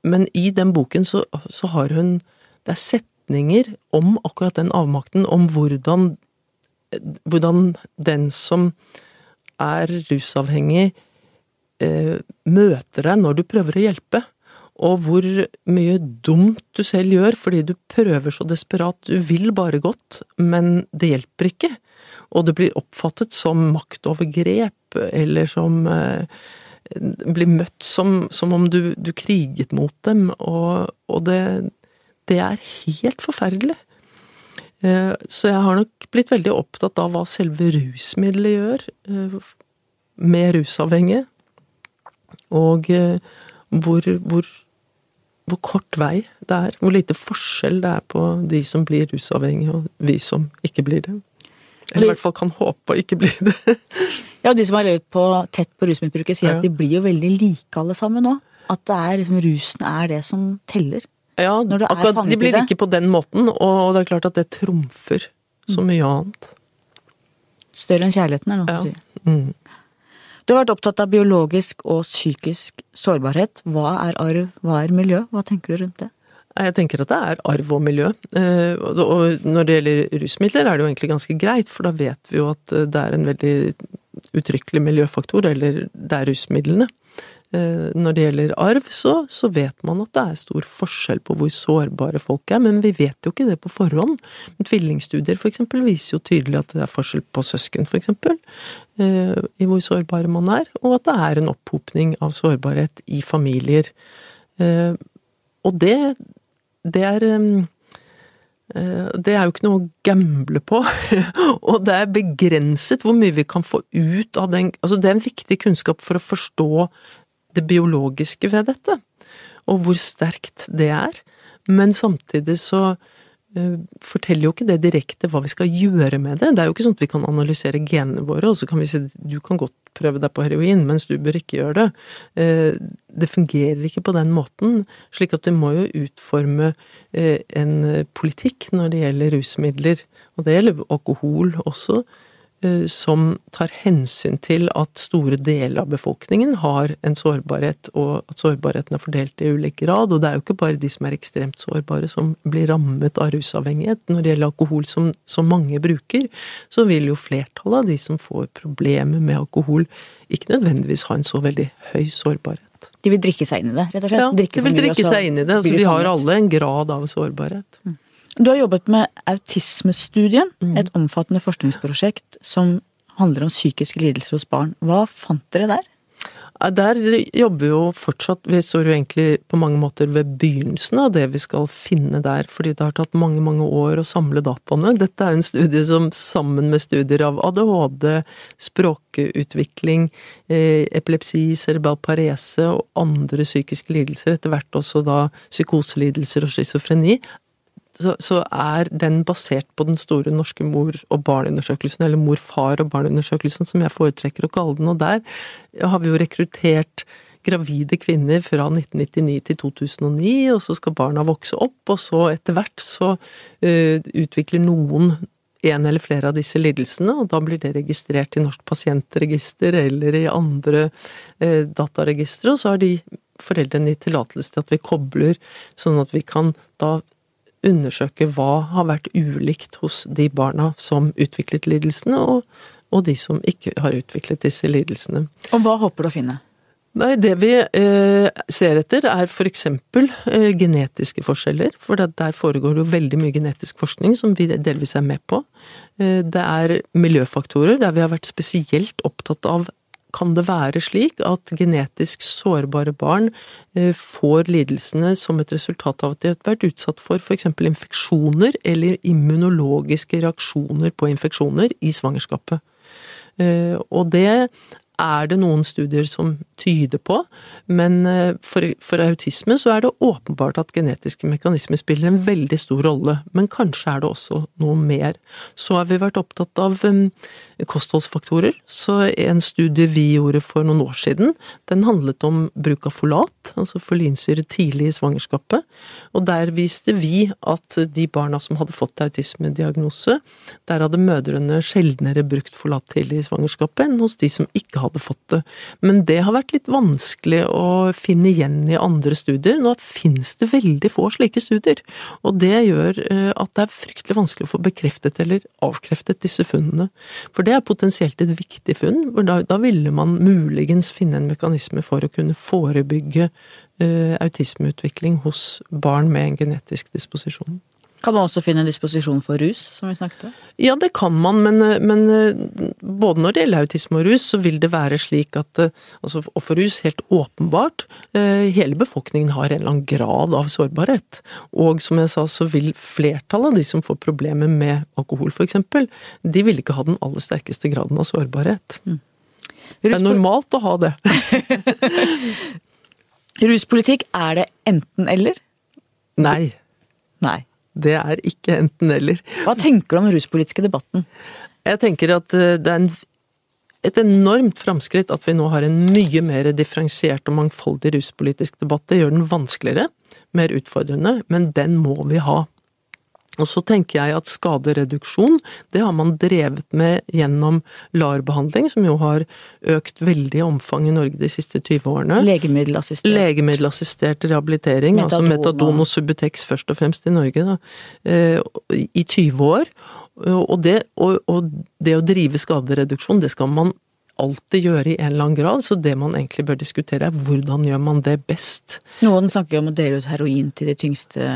men i den boken så, så har hun Det er setninger om akkurat den avmakten, om hvordan, hvordan den som er rusavhengig, eh, møter deg når du prøver å hjelpe. Og hvor mye dumt du selv gjør fordi du prøver så desperat. Du vil bare godt, men det hjelper ikke. Og det blir oppfattet som maktovergrep, eller som eh, blir møtt som, som om du, du, kriget mot dem, og, og det, det, er helt forferdelig. Eh, så jeg har nok blitt veldig opptatt av hva selve rusmiddelet gjør eh, med rusavhengige, og eh, hvor, hvor, hvor kort vei det er, hvor lite forskjell det er på de som blir rusavhengige og vi som ikke blir det. Eller i hvert fall kan håpe å ikke bli det. Ja, og de som har levd på, tett på rusmisbruket, sier ja. at de blir jo veldig like alle sammen nå. At det er, liksom, rusen er det som teller. Ja, akkurat, de blir like på den måten, og det er klart at det trumfer så mye annet. Større enn kjærligheten, er det noe ja. si. Mm. Du har vært opptatt av biologisk og psykisk sårbarhet. Hva er arv, hva er miljø? Hva tenker du rundt det? Jeg tenker at det er arv og miljø. Eh, og når det gjelder rusmidler er det jo egentlig ganske greit, for da vet vi jo at eh, det er en veldig uttrykkelig miljøfaktor, eller det er rusmidlene. Eh, når det gjelder arv, så, så, vet man at det er stor forskjell på hvor sårbare folk er, men vi vet jo ikke det på forhånd. Tvillingstudier for eksempel viser jo tydelig at det er forskjell på søsken, for eksempel, eh, i hvor sårbare man er, og at det er en opphopning av sårbarhet i familier. Eh, og det, det er det er jo ikke noe å gamble på, og det er begrenset hvor mye vi kan få ut av den Altså, det er en viktig kunnskap for å forstå det biologiske ved dette, og hvor sterkt det er. Men samtidig så Eh, forteller jo ikke det direkte hva vi skal gjøre med det. Det er jo ikke sånn at vi kan analysere genene våre, og så kan vi si du kan godt prøve deg på heroin, mens du bør ikke gjøre det. Eh, det fungerer ikke på den måten, slik at vi må jo utforme eh, en politikk når det gjelder rusmidler, og det gjelder alkohol også, som tar hensyn til at store deler av befolkningen har en sårbarhet, og at sårbarheten er fordelt i ulik grad. Og det er jo ikke bare de som er ekstremt sårbare som blir rammet av rusavhengighet. Når det gjelder alkohol som, som mange bruker, så vil jo flertallet av de som får problemer med alkohol, ikke nødvendigvis ha en så veldig høy sårbarhet. De vil drikke seg inn i det, rett og slett? Ja, de vil drikke seg inn i det. Altså, vi har alle en grad av sårbarhet. Mm. Du har jobbet med Autismestudien, mm. et omfattende forskningsprosjekt som handler om psykiske lidelser hos barn. Hva fant dere der? Der jobber jo fortsatt Vi står jo egentlig på mange måter ved begynnelsen av det vi skal finne der, fordi det har tatt mange, mange år å samle dataene. Dette er jo en studie som sammen med studier av ADHD, språkutvikling, eh, epilepsi, cerebral parese og andre psykiske lidelser, etter hvert også da psykoselidelser og schizofreni, så, så, er den basert på den store norske mor- og barneundersøkelsen, eller mor-far og barneundersøkelsen, som jeg foretrekker å kalle den. Og der har vi jo rekruttert gravide kvinner fra 1999 til 2009, og så skal barna vokse opp, og så etter hvert så uh, utvikler noen en eller flere av disse lidelsene, og da blir det registrert i Norsk pasientregister eller i andre eh, dataregistre, og så har de foreldrene gitt tillatelse til at vi kobler, sånn at vi kan da undersøke hva har vært ulikt hos de barna som utviklet lidelsene, og, og de som ikke har utviklet disse lidelsene. Og hva håper du å finne? Nei, det vi eh, ser etter er for eksempel eh, genetiske forskjeller. For der foregår det jo veldig mye genetisk forskning som vi delvis er med på. Eh, det er miljøfaktorer der vi har vært spesielt opptatt av kan det være slik at genetisk sårbare barn eh, får lidelsene som et resultat av at de har vært utsatt for f.eks. infeksjoner eller immunologiske reaksjoner på infeksjoner i svangerskapet. Eh, og det er det noen studier som tyder på, men eh, for, for, autisme så er det åpenbart at genetiske mekanismer spiller en veldig stor rolle, men kanskje er det også noe mer. Så har vi vært opptatt av kostholdsfaktorer, så en studie vi gjorde for noen år siden, den handlet om bruk av folat, altså folinsyre tidlig i svangerskapet, og der viste vi at de barna som hadde fått autismediagnose, der hadde mødrene sjeldnere brukt folat tidlig i svangerskapet enn hos de som ikke hadde fått det. Men det har vært litt vanskelig å finne igjen i andre studier. Nå finnes det veldig få slike studier, og det gjør eh, at det er fryktelig vanskelig å få bekreftet eller avkreftet disse funnene. For det er potensielt et viktig funn, for da, da ville man muligens finne en mekanisme for å kunne forebygge uh, autismeutvikling hos barn med en genetisk disposisjon. Kan man også finne disposisjon for rus, som vi snakket om? Ja, det kan man, men, men, både når det gjelder autisme og rus, så vil det være slik at altså, Og for rus, helt åpenbart, hele befolkningen har en eller annen grad av sårbarhet. Og som jeg sa, så vil flertallet av de som får problemer med alkohol, f.eks., de vil ikke ha den aller sterkeste graden av sårbarhet. Mm. Det er normalt å ha det. Ruspolitikk, er det enten-eller? Nei. Nei. Det er ikke enten-eller. Hva tenker du om den ruspolitiske debatten? Jeg tenker at eh, det er en, et enormt framskritt at vi nå har en mye mer differensiert og mangfoldig ruspolitisk debatt. Det gjør den vanskeligere, mer utfordrende, men den må vi ha. Og så tenker jeg at skadereduksjon, det har man drevet med gjennom LAR-behandling, som jo har økt veldig i omfang i Norge de siste 20 årene. Legemiddelassistert. Legemiddelassistert rehabilitering, metadon, altså metadon og Subutex først og fremst i Norge, da, eh, i 20 år. Og det, og, og det å drive skadereduksjon, det skal man alltid gjøre i en eller annen grad, så det man egentlig bør diskutere er hvordan gjør man det best. Noen snakker jo om å dele ut heroin til de tyngste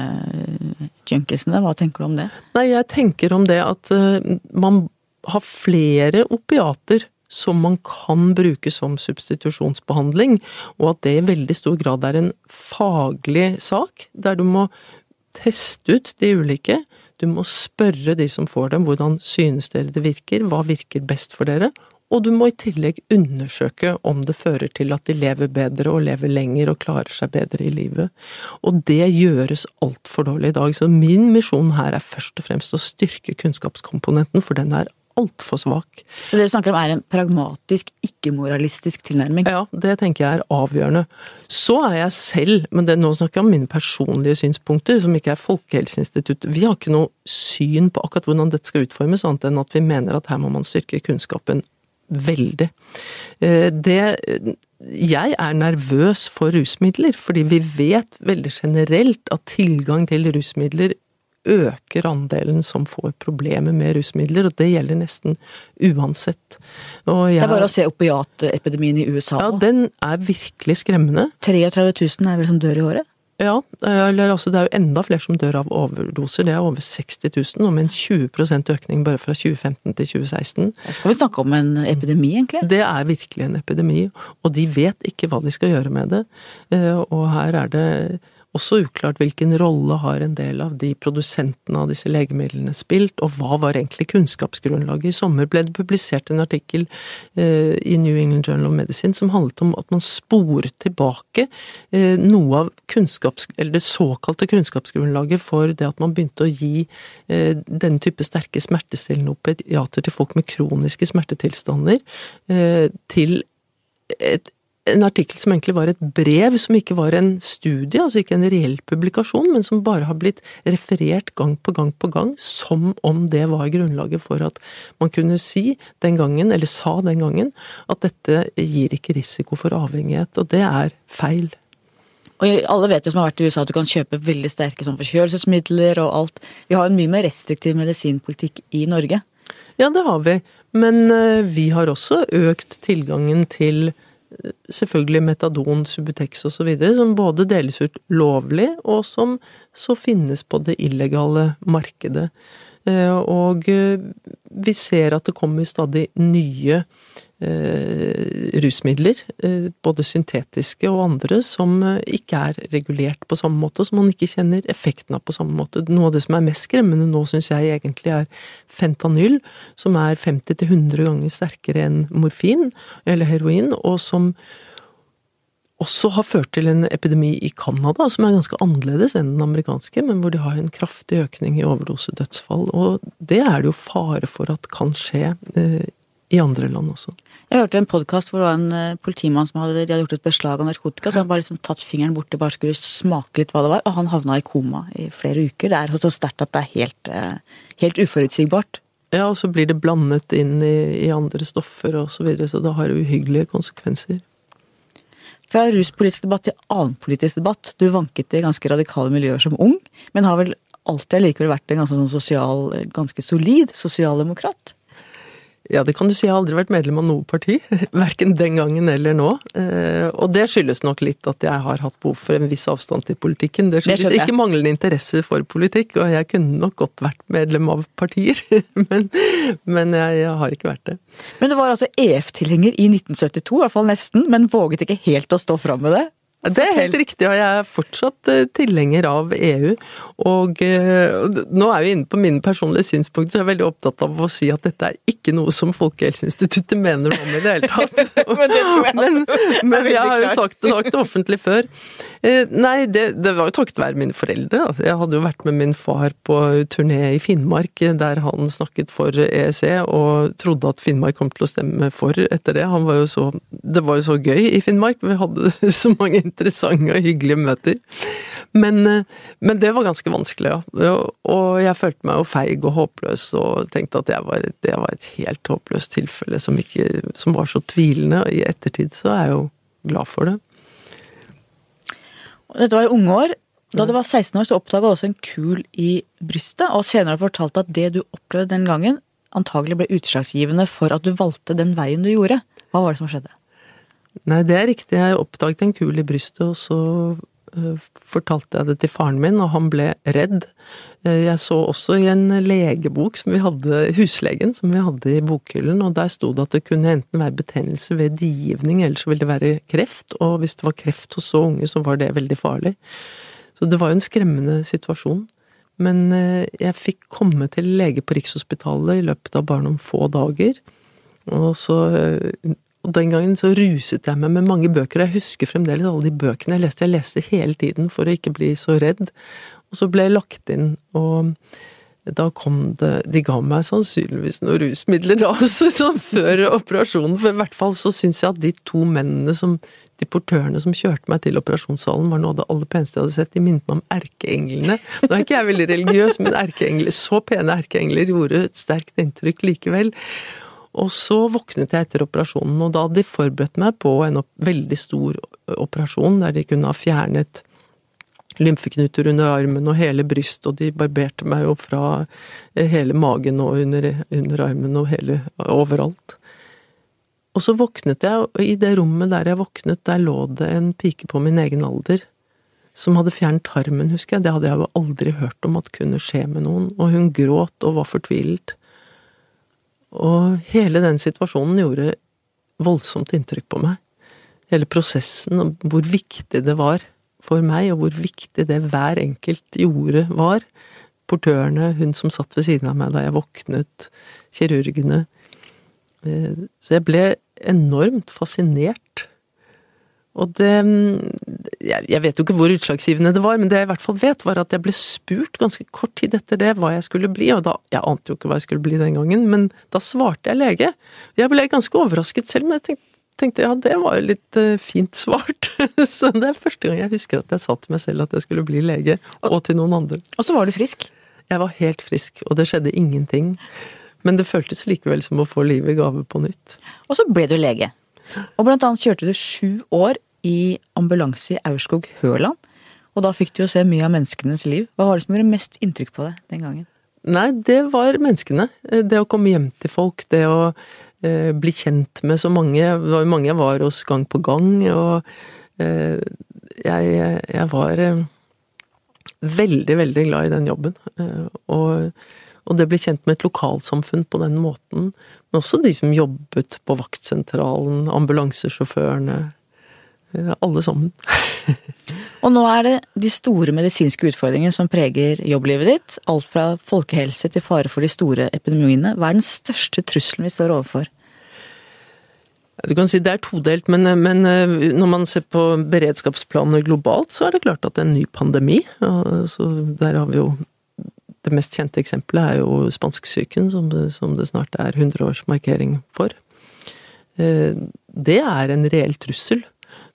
eh, junkiesene, hva tenker du om det? Nei, jeg tenker om det at uh, man har flere opiater som man kan bruke som substitusjonsbehandling, og at det i veldig stor grad er en faglig sak, der du må teste ut de ulike. Du må spørre de som får dem, hvordan synes dere det virker, hva virker best for dere, og du må i tillegg undersøke om det fører til at de lever bedre og lever lenger og klarer seg bedre i livet. Og det gjøres altfor dårlig i dag, så min misjon her er først og fremst å styrke kunnskapskomponenten, for den er altfor svak. Så det du snakker om er en pragmatisk, ikke-moralistisk tilnærming? Ja, det tenker jeg er avgjørende. Så er jeg selv, men det, nå snakker jeg om mine personlige synspunkter, som ikke er Folkehelseinstituttet. Vi har ikke noe syn på akkurat hvordan dette skal utformes, annet enn at vi mener at her må man styrke kunnskapen veldig. Eh, det Jeg er nervøs for rusmidler, fordi vi vet veldig generelt at tilgang til rusmidler øker andelen som får problemer med rusmidler, og det gjelder nesten uansett. Jeg, det er bare å se opiatepidemien i USA. Ja, den er virkelig skremmende. 33 000 er vel som dør i året? Ja, eller altså det er jo enda flere som dør av overdoser. Det er over 60 000, og med en 20% økning bare fra 2015 til 2016. Skal vi snakke om en epidemi, egentlig? Det er virkelig en epidemi, og de vet ikke hva de skal gjøre med det. Eh, og her er det også uklart hvilken rolle har en del av de produsentene av disse legemidlene spilt, og hva var egentlig kunnskapsgrunnlaget. I sommer ble det publisert en artikkel eh, i New England Journal of Medicine som handlet om at man sporer tilbake eh, noe av kunnskaps... det såkalte kunnskapsgrunnlaget for det at man begynte å gi eh, denne type sterke smertestillende opiater til folk med kroniske smertetilstander, eh, til et en artikkel som egentlig var et brev, som ikke var en studie, altså ikke en reell publikasjon, men som bare har blitt referert gang på gang på gang, som om det var grunnlaget for at man kunne si den gangen, eller sa den gangen, at dette gir ikke risiko for avhengighet, og det er feil. Og alle vet jo som har vært i USA at du kan kjøpe veldig sterke sånn forkjølelsesmidler og alt. Vi har en mye mer restriktiv medisinpolitikk i Norge. Ja, det har vi. Men eh, vi har også økt tilgangen til selvfølgelig metadon, Subutex osv., som både deles ut lovlig, og som så finnes på det illegale markedet. Eh, og eh, vi ser at det kommer stadig nye rusmidler, både syntetiske og andre, som ikke er regulert på samme måte, og som man ikke kjenner effekten av på samme måte. Noe av det som er mest skremmende nå, syns jeg egentlig er fentanyl, som er 50-100 ganger sterkere enn morfin eller heroin, og som også har ført til en epidemi i Canada som er ganske annerledes enn den amerikanske, men hvor de har en kraftig økning i overdosedødsfall. Og det er det jo fare for at kan skje eh, i andre land også. Jeg hørte en podkast hvor det var en eh, politimann som hadde, hadde, gjort et beslag av narkotika. Så han bare liksom tatt fingeren borti, bare skulle smake litt hva det var. Og han havna i koma i flere uker. Det er så sterkt at det er helt, eh, helt uforutsigbart. Ja, og så blir det blandet inn i, i andre stoffer og så videre, så det har uhyggelige konsekvenser. Fra ruspolitisk debatt til annen politisk debatt. Du vanket i ganske radikale miljøer som ung, men har vel alltid likevel vært en ganske sånn sosial, ganske solid sosialdemokrat? Ja, det kan du si. Jeg har aldri vært medlem av noe parti. Verken den gangen eller nå. Eh, og det skyldes nok litt at jeg har hatt behov for en viss avstand til politikken. Det skyldes det ikke manglende interesse for politikk, og jeg kunne nok godt vært medlem av partier. Men, men jeg, jeg har ikke vært det. Men du var altså EF-tilhenger i 1972, i hvert fall nesten, men våget ikke helt å stå fram med det? Det er helt riktig, og jeg er fortsatt eh, tilhenger av EU. Og eh, nå er vi inne på mine personlige synspunkter, så jeg er veldig opptatt av å si at dette er ikke noe som Folkehelseinstituttet mener noe om i det hele tatt. Men det tror jeg men, men jeg har jo sagt det, sagt det offentlig før. Eh, Nei, det, det var jo takket være mine foreldre. Jeg hadde jo vært med min far på turné i Finnmark, der han snakket for EEC, og trodde at Finnmark kom til å stemme for etter det. Han var jo så, det var jo så gøy i Finnmark, vi hadde så mange interessante og hyggelige møter. Men, eh, men det var ganske vanskelig, ja. Og jeg følte meg jo feig og håpløs, og tenkte at jeg var, det var et helt håpløst tilfelle som, ikke, som var så tvilende. I ettertid så er jeg jo glad for det. Dette var i unge år. Da du var 16 år, så oppdaga du også en kul i brystet, og senere har du fortalt at det du opplevde den gangen, antagelig ble utslagsgivende for at du valgte den veien du gjorde. Hva var det som skjedde? Nei, det er riktig. Jeg oppdaget en kul i brystet, og så øh, fortalte jeg det til faren min, og han ble redd. Eh, Jeg så også i en legebok som vi hadde, huslegen, som vi hadde i bokhyllen, og der sto det at det kunne enten være betennelse ved digivning, eller så ville det være kreft, og hvis det var kreft hos så unge, så var det veldig farlig. Så det var jo en skremmende situasjon. Men eh, jeg fikk komme til lege på Rikshospitalet i løpet av bare noen få dager. Og så eh, og den gangen så ruset jeg meg med mange bøker, og jeg husker fremdeles alle de bøkene jeg leste. Jeg leste hele tiden for å ikke bli så redd. Og så ble jeg lagt inn, og da kom det De ga meg sannsynligvis noen rusmidler da også, sånn før operasjonen. For i hvert fall så syns jeg at de to mennene som De portørene som kjørte meg til operasjonssalen, var noe av det aller peneste jeg hadde sett. De minnet meg om erkeenglene. Nå er ikke jeg veldig religiøs, men erkeengler, så pene erkeengler gjorde et sterkt inntrykk likevel. Og så våknet jeg etter operasjonen, og da hadde de forberedt meg på en veldig stor operasjon, der de kunne ha fjernet lymfeknuter under armen og hele brystet, og de barberte meg jo fra eh, hele magen og under, under armen og hele overalt. Og så våknet jeg, og i det rommet der jeg våknet, der lå det en pike på min egen alder. Som hadde fjernet tarmen, husker jeg. Det hadde jeg jo aldri hørt om at kunne skje med noen. Og hun gråt og var fortvilet. Og hele den situasjonen gjorde voldsomt inntrykk på meg. Hele prosessen, og hvor viktig det var for meg, og hvor viktig det hver enkelt gjorde, var. Portørene, hun som satt ved siden av meg da jeg våknet, kirurgene. Eh, Så jeg ble enormt fascinert. Og det jeg, vet jo ikke hvor utslagsgivende det var, men det jeg i hvert fall vet, var at jeg ble spurt ganske kort tid etter det hva jeg skulle bli, og da Jeg ante jo ikke hva jeg skulle bli den gangen, men da svarte jeg lege. Jeg ble ganske overrasket selv, men jeg tenkte, tenkte ja, det var jo litt eh, fint svart. Så det er første gang jeg husker at jeg sa til meg selv at jeg skulle bli lege, og til noen andre. Og så var du frisk. Jeg var helt frisk, og det skjedde ingenting. Men det føltes likevel som å få livet i gave på nytt. Og så ble du lege. Og blant annet kjørte du sju år i ambulanse i Aurskog-Høland. Og da fikk du jo se mye av menneskenes liv. Hva var det som gjorde mest inntrykk på deg den gangen? Nei, det var menneskene. Det å komme hjem til folk, det å eh, bli kjent med så mange. Det var mange jeg var hos gang på gang, og eh, jeg, jeg var eh, veldig, veldig glad i den jobben. Eh, og, og det ble kjent med et lokalsamfunn på den måten. Men også de som jobbet på vaktsentralen, ambulansesjåførene. eh, Alle sammen. Og nå er det de store medisinske utfordringene som preger jobblivet ditt. Alt fra folkehelse til fare for de store epidemiene. Hva er den største trusselen vi står overfor? Du kan si det er todelt, men, men eh, når man ser på beredskapsplanene globalt, så er det klart at det er en ny pandemi så Der har vi jo Det mest kjente eksempelet er jo spansksyken, som, som det snart er 100-årsmarkering for. Eh, Det er en reell trussel.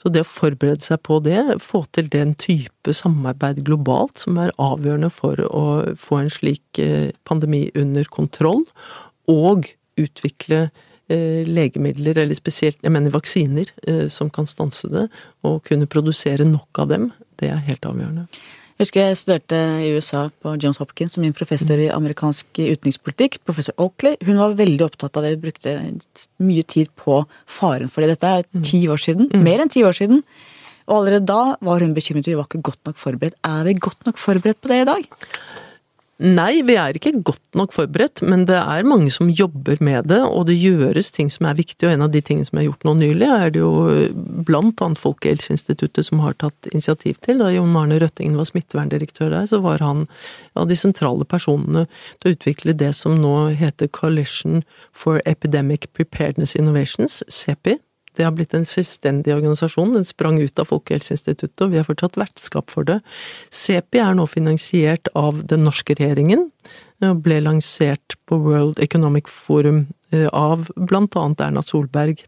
Så det å forberede seg på det, få til den type samarbeid globalt som er avgjørende for å få en slik eh, pandemi under kontroll, og utvikle eh, legemidler, eller spesielt jeg mener vaksiner, som kan stanse det, og kunne produsere nok av dem, det er helt avgjørende. Jeg husker jeg studerte i USA på Johns Hopkins som min professor i amerikansk utenrikspolitikk, professor Oakley. Hun var veldig opptatt av det, hun brukte mye tid på faren for det. Dette er ti år siden, mer enn ti år siden. Og allerede da var hun bekymret, vi var ikke godt nok forberedt. Er vi godt nok forberedt på det i dag? Nei, vi er ikke godt nok forberedt, men det er mange som jobber med det, og det gjøres ting som er viktige. Og en av de tingene som er gjort nå nylig, er det jo blant annet Folkehelseinstituttet som har tatt initiativ til. Da Jon Arne Røttingen var smitteverndirektør der, så var han av de sentrale personene til å utvikle det som nå heter Coalition for Epidemic Preparedness Innovations, CEPI. Det har blitt en selvstendig organisasjon, den sprang ut av Folkehelseinstituttet, og vi har fortsatt vertskap for det. CEPI er nå finansiert av den norske regjeringen, og ble lansert på World Economic Forum eh, av blant annet Erna Solberg.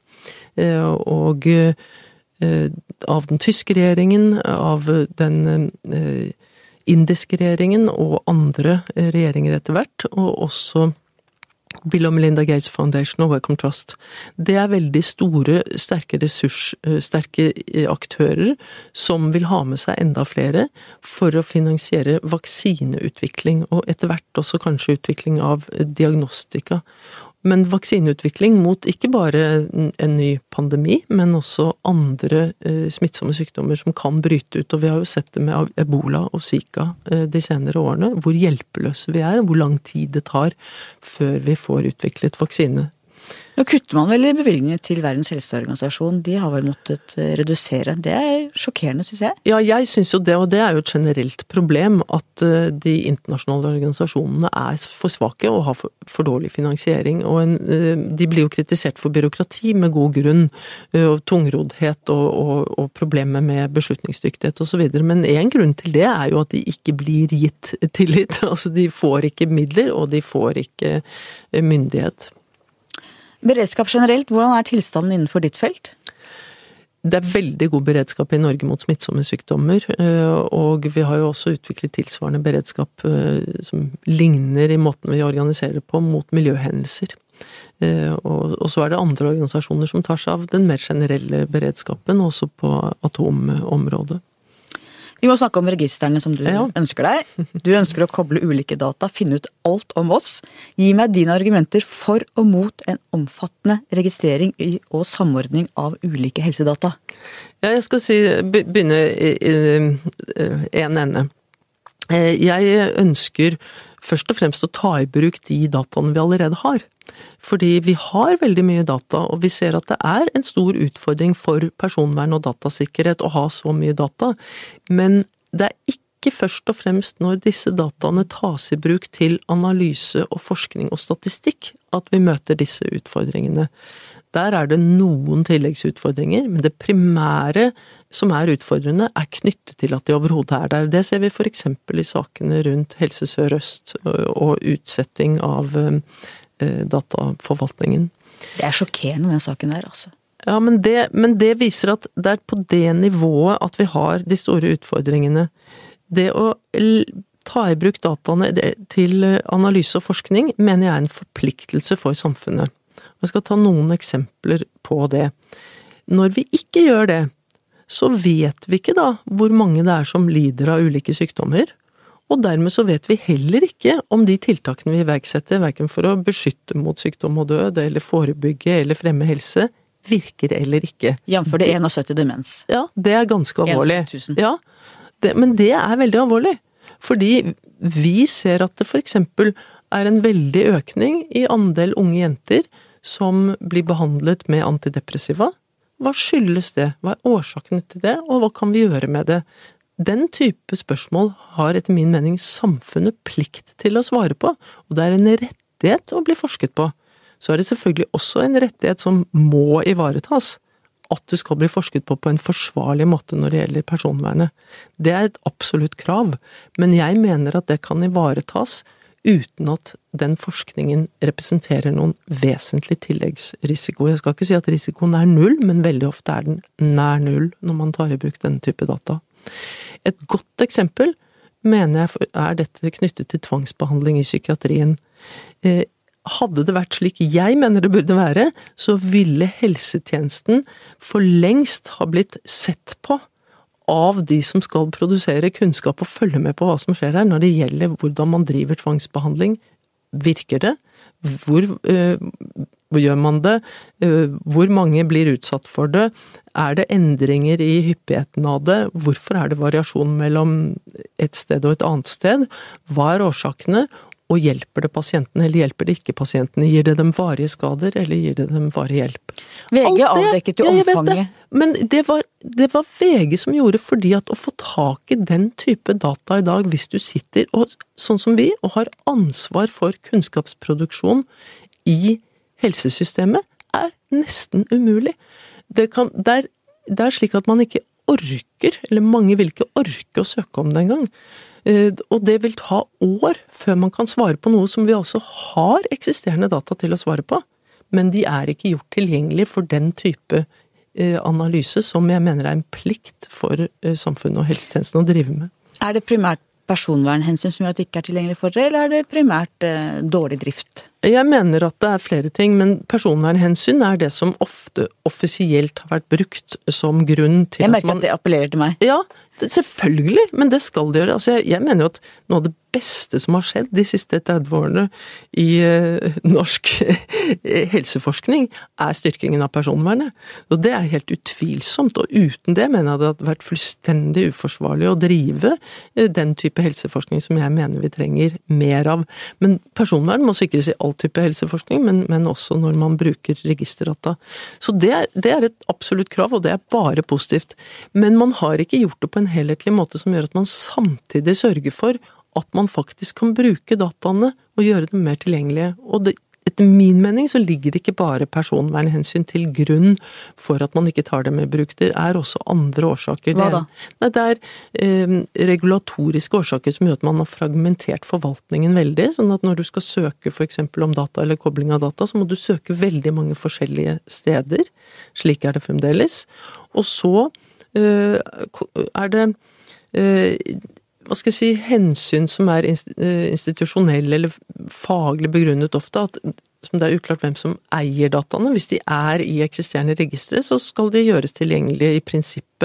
Eh, og eh, av den tyske regjeringen, av den indiske regjeringen og andre regjeringer etter hvert, og også Bill og Melinda Gates Foundation og Wellcome Trust. Det er veldig store, sterke ressurssterke eh, aktører som vil ha med seg enda flere for å finansiere vaksineutvikling, og etter hvert også kanskje utvikling av diagnostika. Men vaksineutvikling mot ikke bare en ny pandemi, men også andre eh, smittsomme sykdommer som kan bryte ut. Og vi har jo sett det med ebola og zika eh, de senere årene, hvor hjelpeløse vi er, og hvor lang tid det tar før vi får utviklet vaksine nå kutter man vel i bevilgningene til Verdens helseorganisasjon. De har vel måttet eh, redusere. Det er sjokkerende, syns jeg. Ja, jeg syns jo det, og det er jo et generelt problem at eh, de internasjonale organisasjonene er for svake og har for, for dårlig finansiering. Og en, eh, de blir jo kritisert for byråkrati med god grunn, og tungroddhet og, og, og problemer med beslutningsdyktighet osv. Men én grunn til det er jo at de ikke blir gitt tillit. Altså de får ikke midler, og de får ikke myndighet. Beredskap generelt, hvordan er tilstanden innenfor ditt felt? Det er veldig god beredskap i Norge mot smittsomme sykdommer, eh, og vi har jo også utviklet tilsvarende beredskap eh, som ligner i måten vi organiserer på mot miljøhendelser. Eh, og så er det andre organisasjoner som tar seg av den mer generelle beredskapen, også på atomområdet. Vi må snakke om registrene som du ja. ønsker deg. Du ønsker å koble ulike data, finne ut alt om oss. Gi meg dine argumenter for og mot en omfattende registrering og samordning av ulike helsedata. Ja, jeg skal si, begynne i én ende. Eh, jeg ønsker først og fremst å ta i bruk de dataene vi allerede har. Fordi vi har veldig mye data, og vi ser at det er en stor utfordring for personvern og datasikkerhet å ha så mye data. Men det er ikke først og fremst når disse dataene tas i bruk til analyse og forskning og statistikk at vi møter disse utfordringene. Der er det noen tilleggsutfordringer, men det primære som er utfordrende, er knyttet til at de overhodet er der. Det ser vi eksempel i sakene rundt Helse Sør-Øst og utsetting av dataforvaltningen. Det er sjokkerende, den saken der, altså. Ja, men det, men det, viser at det er på det nivået at vi har de store utfordringene. Det å ta i bruk dataene til analyse og forskning mener jeg er en forpliktelse for samfunnet. Jeg skal ta noen eksempler på det. Når vi ikke gjør det, så vet vi ikke da hvor mange det er som lider av ulike sykdommer, og dermed så vet vi heller ikke om de tiltakene vi iverksetter, verken for å beskytte mot sykdom og død, eller forebygge eller fremme helse, virker eller ikke. Jf. det 71 demens. Ja, det er ganske alvorlig. Ja, det, men det er veldig alvorlig. Fordi vi ser at det eksempel er en veldig økning i andel unge jenter som blir behandlet med antidepressiva. Hva skyldes det? Hva er årsakene til det, og hva kan vi gjøre med det? Den type spørsmål har etter min mening samfunnet plikt til å svare på, og det er en rettighet å bli forsket på. Så er det selvfølgelig også en rettighet som må ivaretas. At du skal bli forsket på på en forsvarlig måte når det gjelder personvernet. Det er et absolutt krav, men jeg mener at det kan ivaretas uten at den forskningen representerer noen vesentlig tilleggsrisiko. Jeg skal ikke si at risikoen er null, men veldig ofte er den nær null når man tar i bruk denne type data. Et godt eksempel mener jeg er dette knyttet til tvangsbehandling i psykiatrien. Eh, hadde det vært slik jeg mener det burde være, så ville helsetjenesten for lengst ha blitt sett på av de som skal produsere kunnskap og følge med på hva som skjer her, når det gjelder hvordan man driver tvangsbehandling. Virker det? Hvor, øh, gjør man det? Øh, hvor mange blir utsatt for det? Er det endringer i hyppigheten av det? Hvorfor er det variasjon mellom et sted og et annet sted? Hva er årsakene? Og hjelper det pasientene, eller hjelper det ikke pasientene? Gir det dem varige skader, eller gir det dem varig hjelp? VG avdekket jo ja, omfanget. Det. Men det var, det var VG som gjorde, fordi at å få tak i den type data i dag, hvis du sitter og, sånn som vi, og har ansvar for kunnskapsproduksjon i helsesystemet, er nesten umulig. Det, kan, det, er, det er slik at man ikke orker, eller mange vil ikke orke å søke om det engang. Eh, og det vil ta år før man kan svare på noe som vi altså har eksisterende data til å svare på, men de er ikke gjort tilgjengelig for den type eh, analyse som jeg mener er en plikt for eh, samfunnet og helsetjenesten å drive med. Er det primært personvernhensyn som gjør at det ikke er tilgjengelig for dere, eller er det primært eh, dårlig drift? Jeg mener at det er flere ting, men personvernhensyn er det som ofte offisielt har vært brukt som grunn til at man Jeg merker at det appellerer til meg. Ja, Selvfølgelig, men det skal det gjøre. Altså, jeg, jeg, mener jo at noe av det beste som har skjedd de siste 30 årene i uh, norsk helseforskning, er styrkingen av personvernet. Og det er helt utvilsomt. Og uten det mener jeg det hadde vært fullstendig uforsvarlig å drive uh, den type helseforskning som jeg mener vi trenger mer av. Men personvern må sikres i all type helseforskning, men, men også når man bruker registerdata. Så det er, det er et absolutt krav, og det er bare positivt. Men man har ikke gjort det på en helhetlig måte som gjør at man samtidig sørger for at man faktisk kan bruke dataene og gjøre dem mer tilgjengelige. Og det, etter min mening så ligger det ikke bare personvernhensyn til grunn for at man ikke tar dem i bruk. Det er også andre årsaker. Hva da? Det, det er eh, regulatoriske årsaker som gjør at man har fragmentert forvaltningen veldig. Sånn at når du skal søke f.eks. om data eller kobling av data, så må du søke veldig mange forskjellige steder. Slik er det fremdeles. Og så eh, er det eh, hva skal jeg si, hensyn som er eh, institusjonelle eller faglig begrunnet ofte, at som det er uklart hvem som eier dataene. Hvis de er i eksisterende registre, så skal de gjøres tilgjengelige i prinsippet.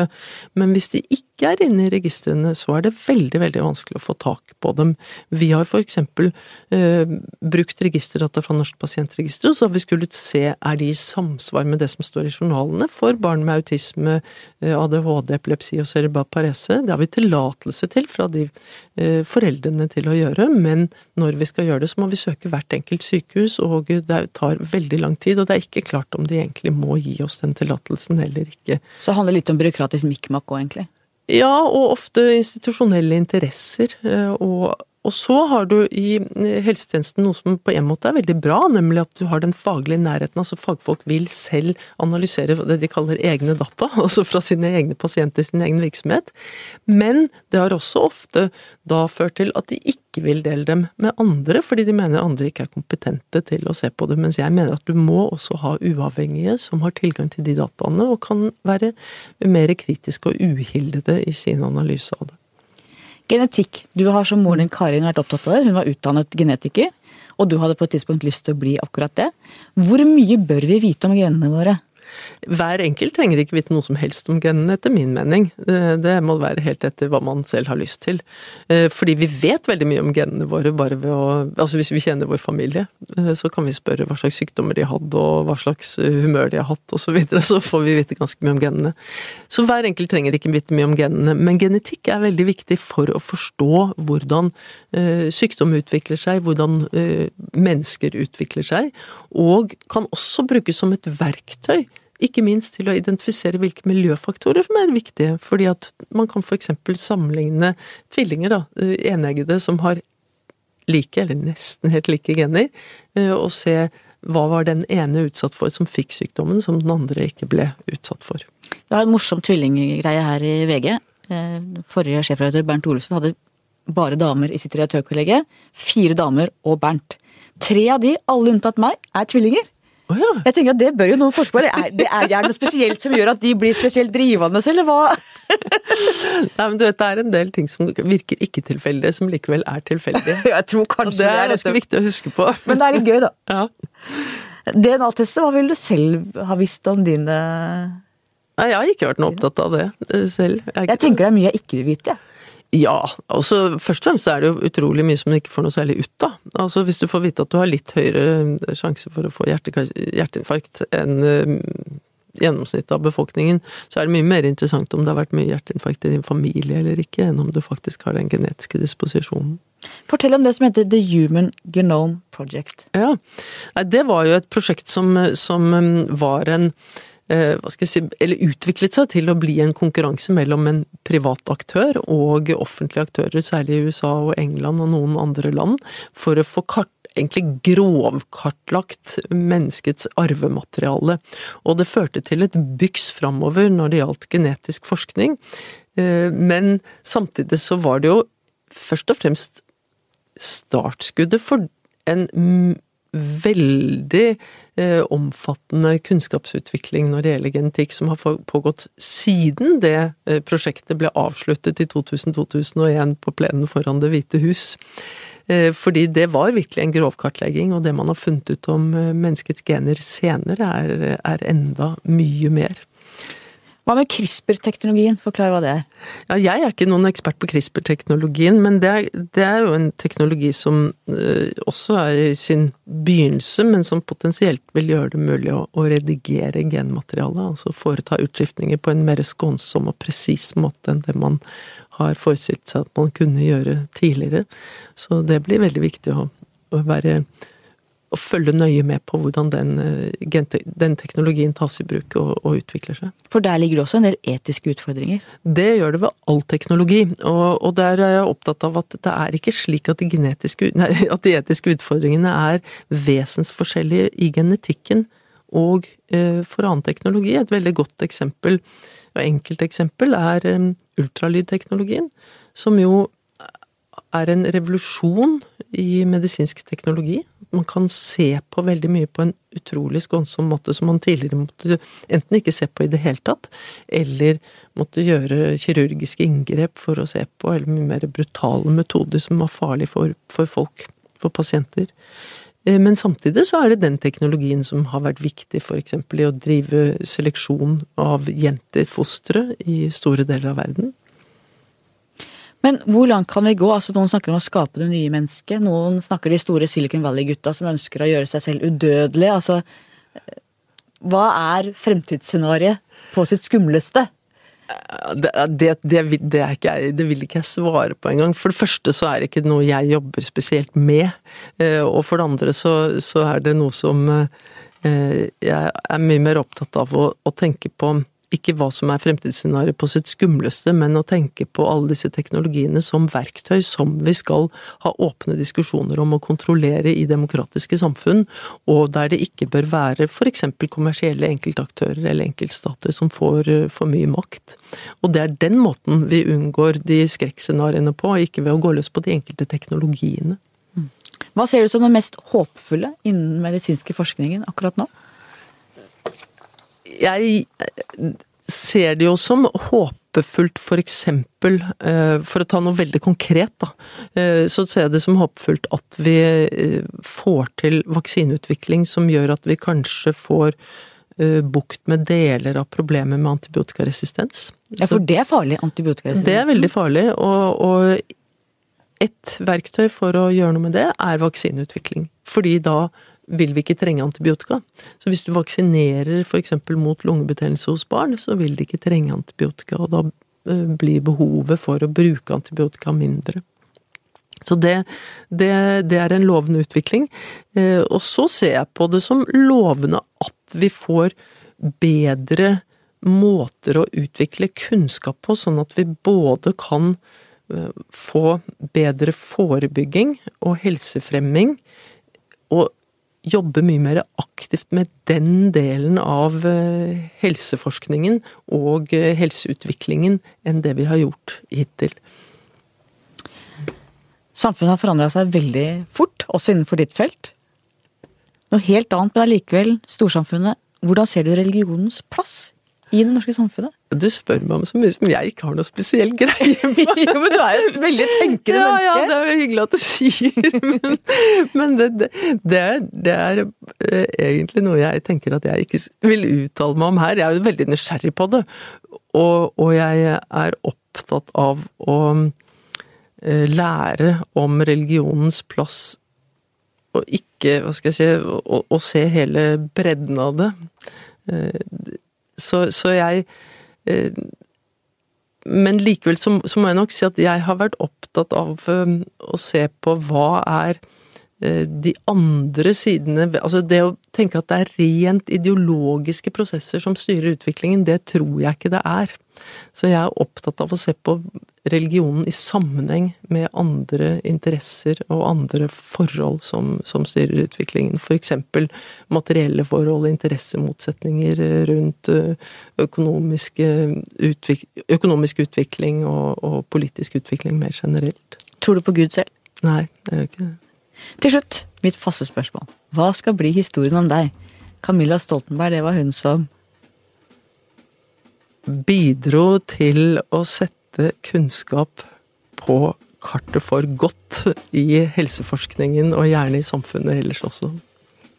Men hvis de ikke er inne i registrene, så er det veldig, veldig vanskelig å få tak på dem. Vi har for eksempel eh, brukt registerdata fra Norsk pasientregister, så har vi skulle se er de i samsvar med det som står i journalene for barn med autisme, eh, ADHD, epilepsi og cerebral parese. Det har vi tillatelse til fra de eh, foreldrene til å gjøre, men når vi skal gjøre det, så må vi søke hvert enkelt sykehus og og det tar veldig lang tid, og det er ikke klart om de egentlig må gi oss den tillatelsen eller ikke. Så det handler litt om byråkratisk mikmak òg, egentlig? Ja, og ofte institusjonelle interesser. Eh, og og så har du i eh, helsetjenesten noe som på en måte er veldig bra, nemlig at du har den faglige nærheten. Altså fagfolk vil selv analysere det de kaller egne data, altså fra sine egne pasienter, sin egen virksomhet. Men det har også ofte da ført til at de ikke vil dele dem med andre, fordi de mener andre ikke er kompetente til å se på det. Mens jeg mener at du må også ha uavhengige som har tilgang til de dataene, og kan være mer kritiske og uhildede i sin analyse av det. Genetikk. Du har som moren din Karin vært opptatt av det. Hun var utdannet genetiker, og du hadde på et tidspunkt lyst til å bli akkurat det. Hvor mye bør vi vite om genene våre? Hver enkelt trenger ikke vite noe som helst om genene, etter min mening. Det må være helt etter hva man selv har lyst til. Eh, fordi vi vet veldig mye om genene våre bare ved å Altså hvis vi kjenner vår familie, eh, så kan vi spørre hva slags sykdommer de hadde, og hva slags eh, humør de har hatt, osv. Så, videre, så får vi vite ganske mye om genene. Så hver enkelt trenger ikke vite mye om genene. Men genetikk er veldig viktig for å forstå hvordan sykdom utvikler seg, hvordan mennesker utvikler seg, og kan også brukes som et verktøy ikke minst til å identifisere hvilke miljøfaktorer som er viktige, fordi at man kan f.eks. sammenligne tvillinger, da, eh, eneggede som har like, eller nesten helt like gener, eh, og se hva var den ene utsatt for som fikk sykdommen, som den andre ikke ble utsatt for. Vi har en morsom tvillinggreie her i VG. Eh, forrige sjefredaktør Bernt Olufsen hadde bare damer i sitt redaktørkollegie. Fire damer og Bernt. Tre av de, alle unntatt meg, er tvillinger. Oh, ja. Jeg tenker at Det bør jo noen forske på. Det er, det noe spesielt som gjør at de blir spesielt drivende, eller hva? Nei, men du vet, Det er en del ting som virker ikke tilfeldige, som likevel er tilfeldige. Jeg tror kanskje det er, det er ganske viktig å huske på. Men det er litt gøy, da. Ja. DNA-tester, hva vil du selv ha visst om dine Nei, jeg har ikke vært noe opptatt av det selv. Jeg, Jeg tenker det er mye jeg ikke vil vite, jeg. Ja, altså først og fremst er det jo utrolig mye som du ikke får noe særlig ut av. Altså hvis du får vite at du har litt høyere sjanse for å få hjerte, hjerteinfarkt enn uh, gjennomsnittet av befolkningen, så er det mye mer interessant om det har vært mye hjerteinfarkt i din familie eller ikke, enn om du faktisk har den genetiske disposisjonen. Fortell om det som heter The Human Genome Project. Ja, det var jo et prosjekt som, som um, var en eh, hva skal jeg si, eller utviklet seg til å bli en konkurranse mellom en privat aktør og offentlige aktører, særlig i USA og England og noen andre land, for å få kart, egentlig grovkartlagt menneskets arvemateriale. Og det førte til et byks framover når det gjaldt genetisk forskning, eh, men samtidig så var det jo først og fremst startskuddet for en veldig omfattende kunnskapsutvikling når det gjelder genetikk, som har pågått siden det eh, prosjektet ble avsluttet i 2000-2001 på plenen foran Det hvite hus. Eh, fordi det var virkelig en grovkartlegging, og det man har funnet ut om eh, menneskets gener senere, er, er enda mye mer. Hva med CRISPR-teknologien? Forklar hva det er. Ja, jeg er ikke noen ekspert på CRISPR-teknologien, men det er, det er, jo en teknologi som uh, også er i sin begynnelse, men som potensielt vil gjøre det mulig å, å redigere genmaterialet. Altså foreta utskiftninger på en mer skånsom og presis måte enn det man har forestilt seg at man kunne gjøre tidligere. Så det blir veldig viktig å, å være å følge nøye med på hvordan den, eh, den teknologien tas i bruk og, og, utvikler seg. For der ligger det også en del etiske utfordringer? Det gjør det ved all teknologi, og, og der er jeg opptatt av at det er ikke slik at de, nei, at de etiske utfordringene er vesensforskjellige i genetikken og eh, for annen teknologi. Et veldig godt eksempel, og enkelt eksempel, er um, ultralydteknologien, som jo er en revolusjon i medisinsk teknologi. Man kan se på veldig mye på en utrolig skånsom måte som man tidligere måtte enten ikke se på i det hele tatt, eller måtte gjøre kirurgiske inngrep for å se på, eller mye mer brutale metoder som var farlige for, for folk, for pasienter. Eh, men samtidig så er det den teknologien som har vært viktig f.eks. i å drive seleksjon av jenter, fostre, i store deler av verden. Men hvor langt kan vi gå? Altså Noen snakker om å skape det nye mennesket. Noen snakker de store Silicon Valley-gutta som ønsker å gjøre seg selv udødelige. Altså, hva er fremtidsscenarioet på sitt skumleste? Det, det, det, det, ikke, det, vil ikke jeg svare på engang. For det første så er det ikke noe jeg jobber spesielt med. Eh, og for det andre så, så er det noe som eh, jeg er mye mer opptatt av å, å tenke på ikke hva som er fremtidsscenarioet på sitt skumleste, men å tenke på alle disse teknologiene som verktøy som vi skal ha åpne diskusjoner om å kontrollere i demokratiske samfunn, og der det ikke bør være for eksempel kommersielle enkeltaktører eller enkeltstater som får for mye makt. Og det er den måten vi unngår de skrekkscenarioene på, ikke ved å gå løs på de enkelte teknologiene. Mm. Hva ser du som det mest håpfulle innen medisinske forskningen akkurat nå? Jeg ser det jo som håpefullt for eksempel, eh, for å ta noe veldig konkret, da, eh, så ser jeg det som håpefullt at vi eh, får til vaksineutvikling som gjør at vi kanskje får bukt med deler av problemet med antibiotikaresistens. Ja, for det er farlig, antibiotikaresistens? Det er veldig farlig, og, og et verktøy for å gjøre noe med det er vaksineutvikling. Fordi da vil vi ikke trenge antibiotika. Så hvis du vaksinerer f.eks. mot lungebetennelse hos barn, så vil de ikke trenge antibiotika, og da eh, blir behovet for å bruke antibiotika mindre. Så det, det, det er en lovende utvikling. Eh, og så ser jeg på det som lovende at vi får bedre måter å utvikle kunnskap på, sånn at vi både kan eh, få bedre forebygging og helsefremming, og jobbe mye mer aktivt med den delen av eh, helseforskningen og eh, helseutviklingen enn det vi har gjort hittil. Samfunnet har forandra seg veldig fort, også innenfor ditt felt. Noe helt annet, men allikevel storsamfunnet. Hvordan ser du religionens plass i det norske samfunnet? Du spør meg om så mye som jeg ikke har noe spesiell greie på. jo, men du er jo et veldig tenkende ja, menneske. Ja, det er jo hyggelig at du sier, men, men det, det, det, er, det er eh, egentlig noe jeg tenker at jeg ikke vil uttale meg om her. Jeg er jo veldig nysgjerrig på det, og, og jeg er opptatt av å eh, lære om religionens plass, og ikke, hva skal jeg si, å, å- se hele bredden av det. Eh, Så, så jeg men likevel så, så må jeg nok si at jeg har vært opptatt av um, å se på hva er eh, de andre sidene Altså det å tenke at det er rent ideologiske prosesser som styrer utviklingen, det tror jeg ikke det er. Så jeg er opptatt av å se på religionen i sammenheng med andre interesser og andre forhold som, som styrer utviklingen. For eksempel materielle forhold, interessemotsetninger rundt økonomisk, økonomiske utvik økonomisk utvikling og, og politisk utvikling mer generelt. Tror du på Gud selv? Nei, jeg gjør ikke det. Til slutt, mitt faste spørsmål. Hva skal bli historien om deg? Camilla Stoltenberg, det var hun som Bidro til å sette kunnskap på kartet for godt i helseforskningen, og gjerne i samfunnet ellers også.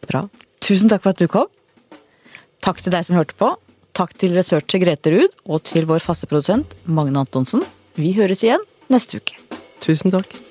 Bra. Tusen takk for at du kom. Takk til deg som hørte på. Takk til researcher Grete Ruud, og til vår faste produsent Magne Antonsen. Vi høres igjen neste uke. Tusen takk.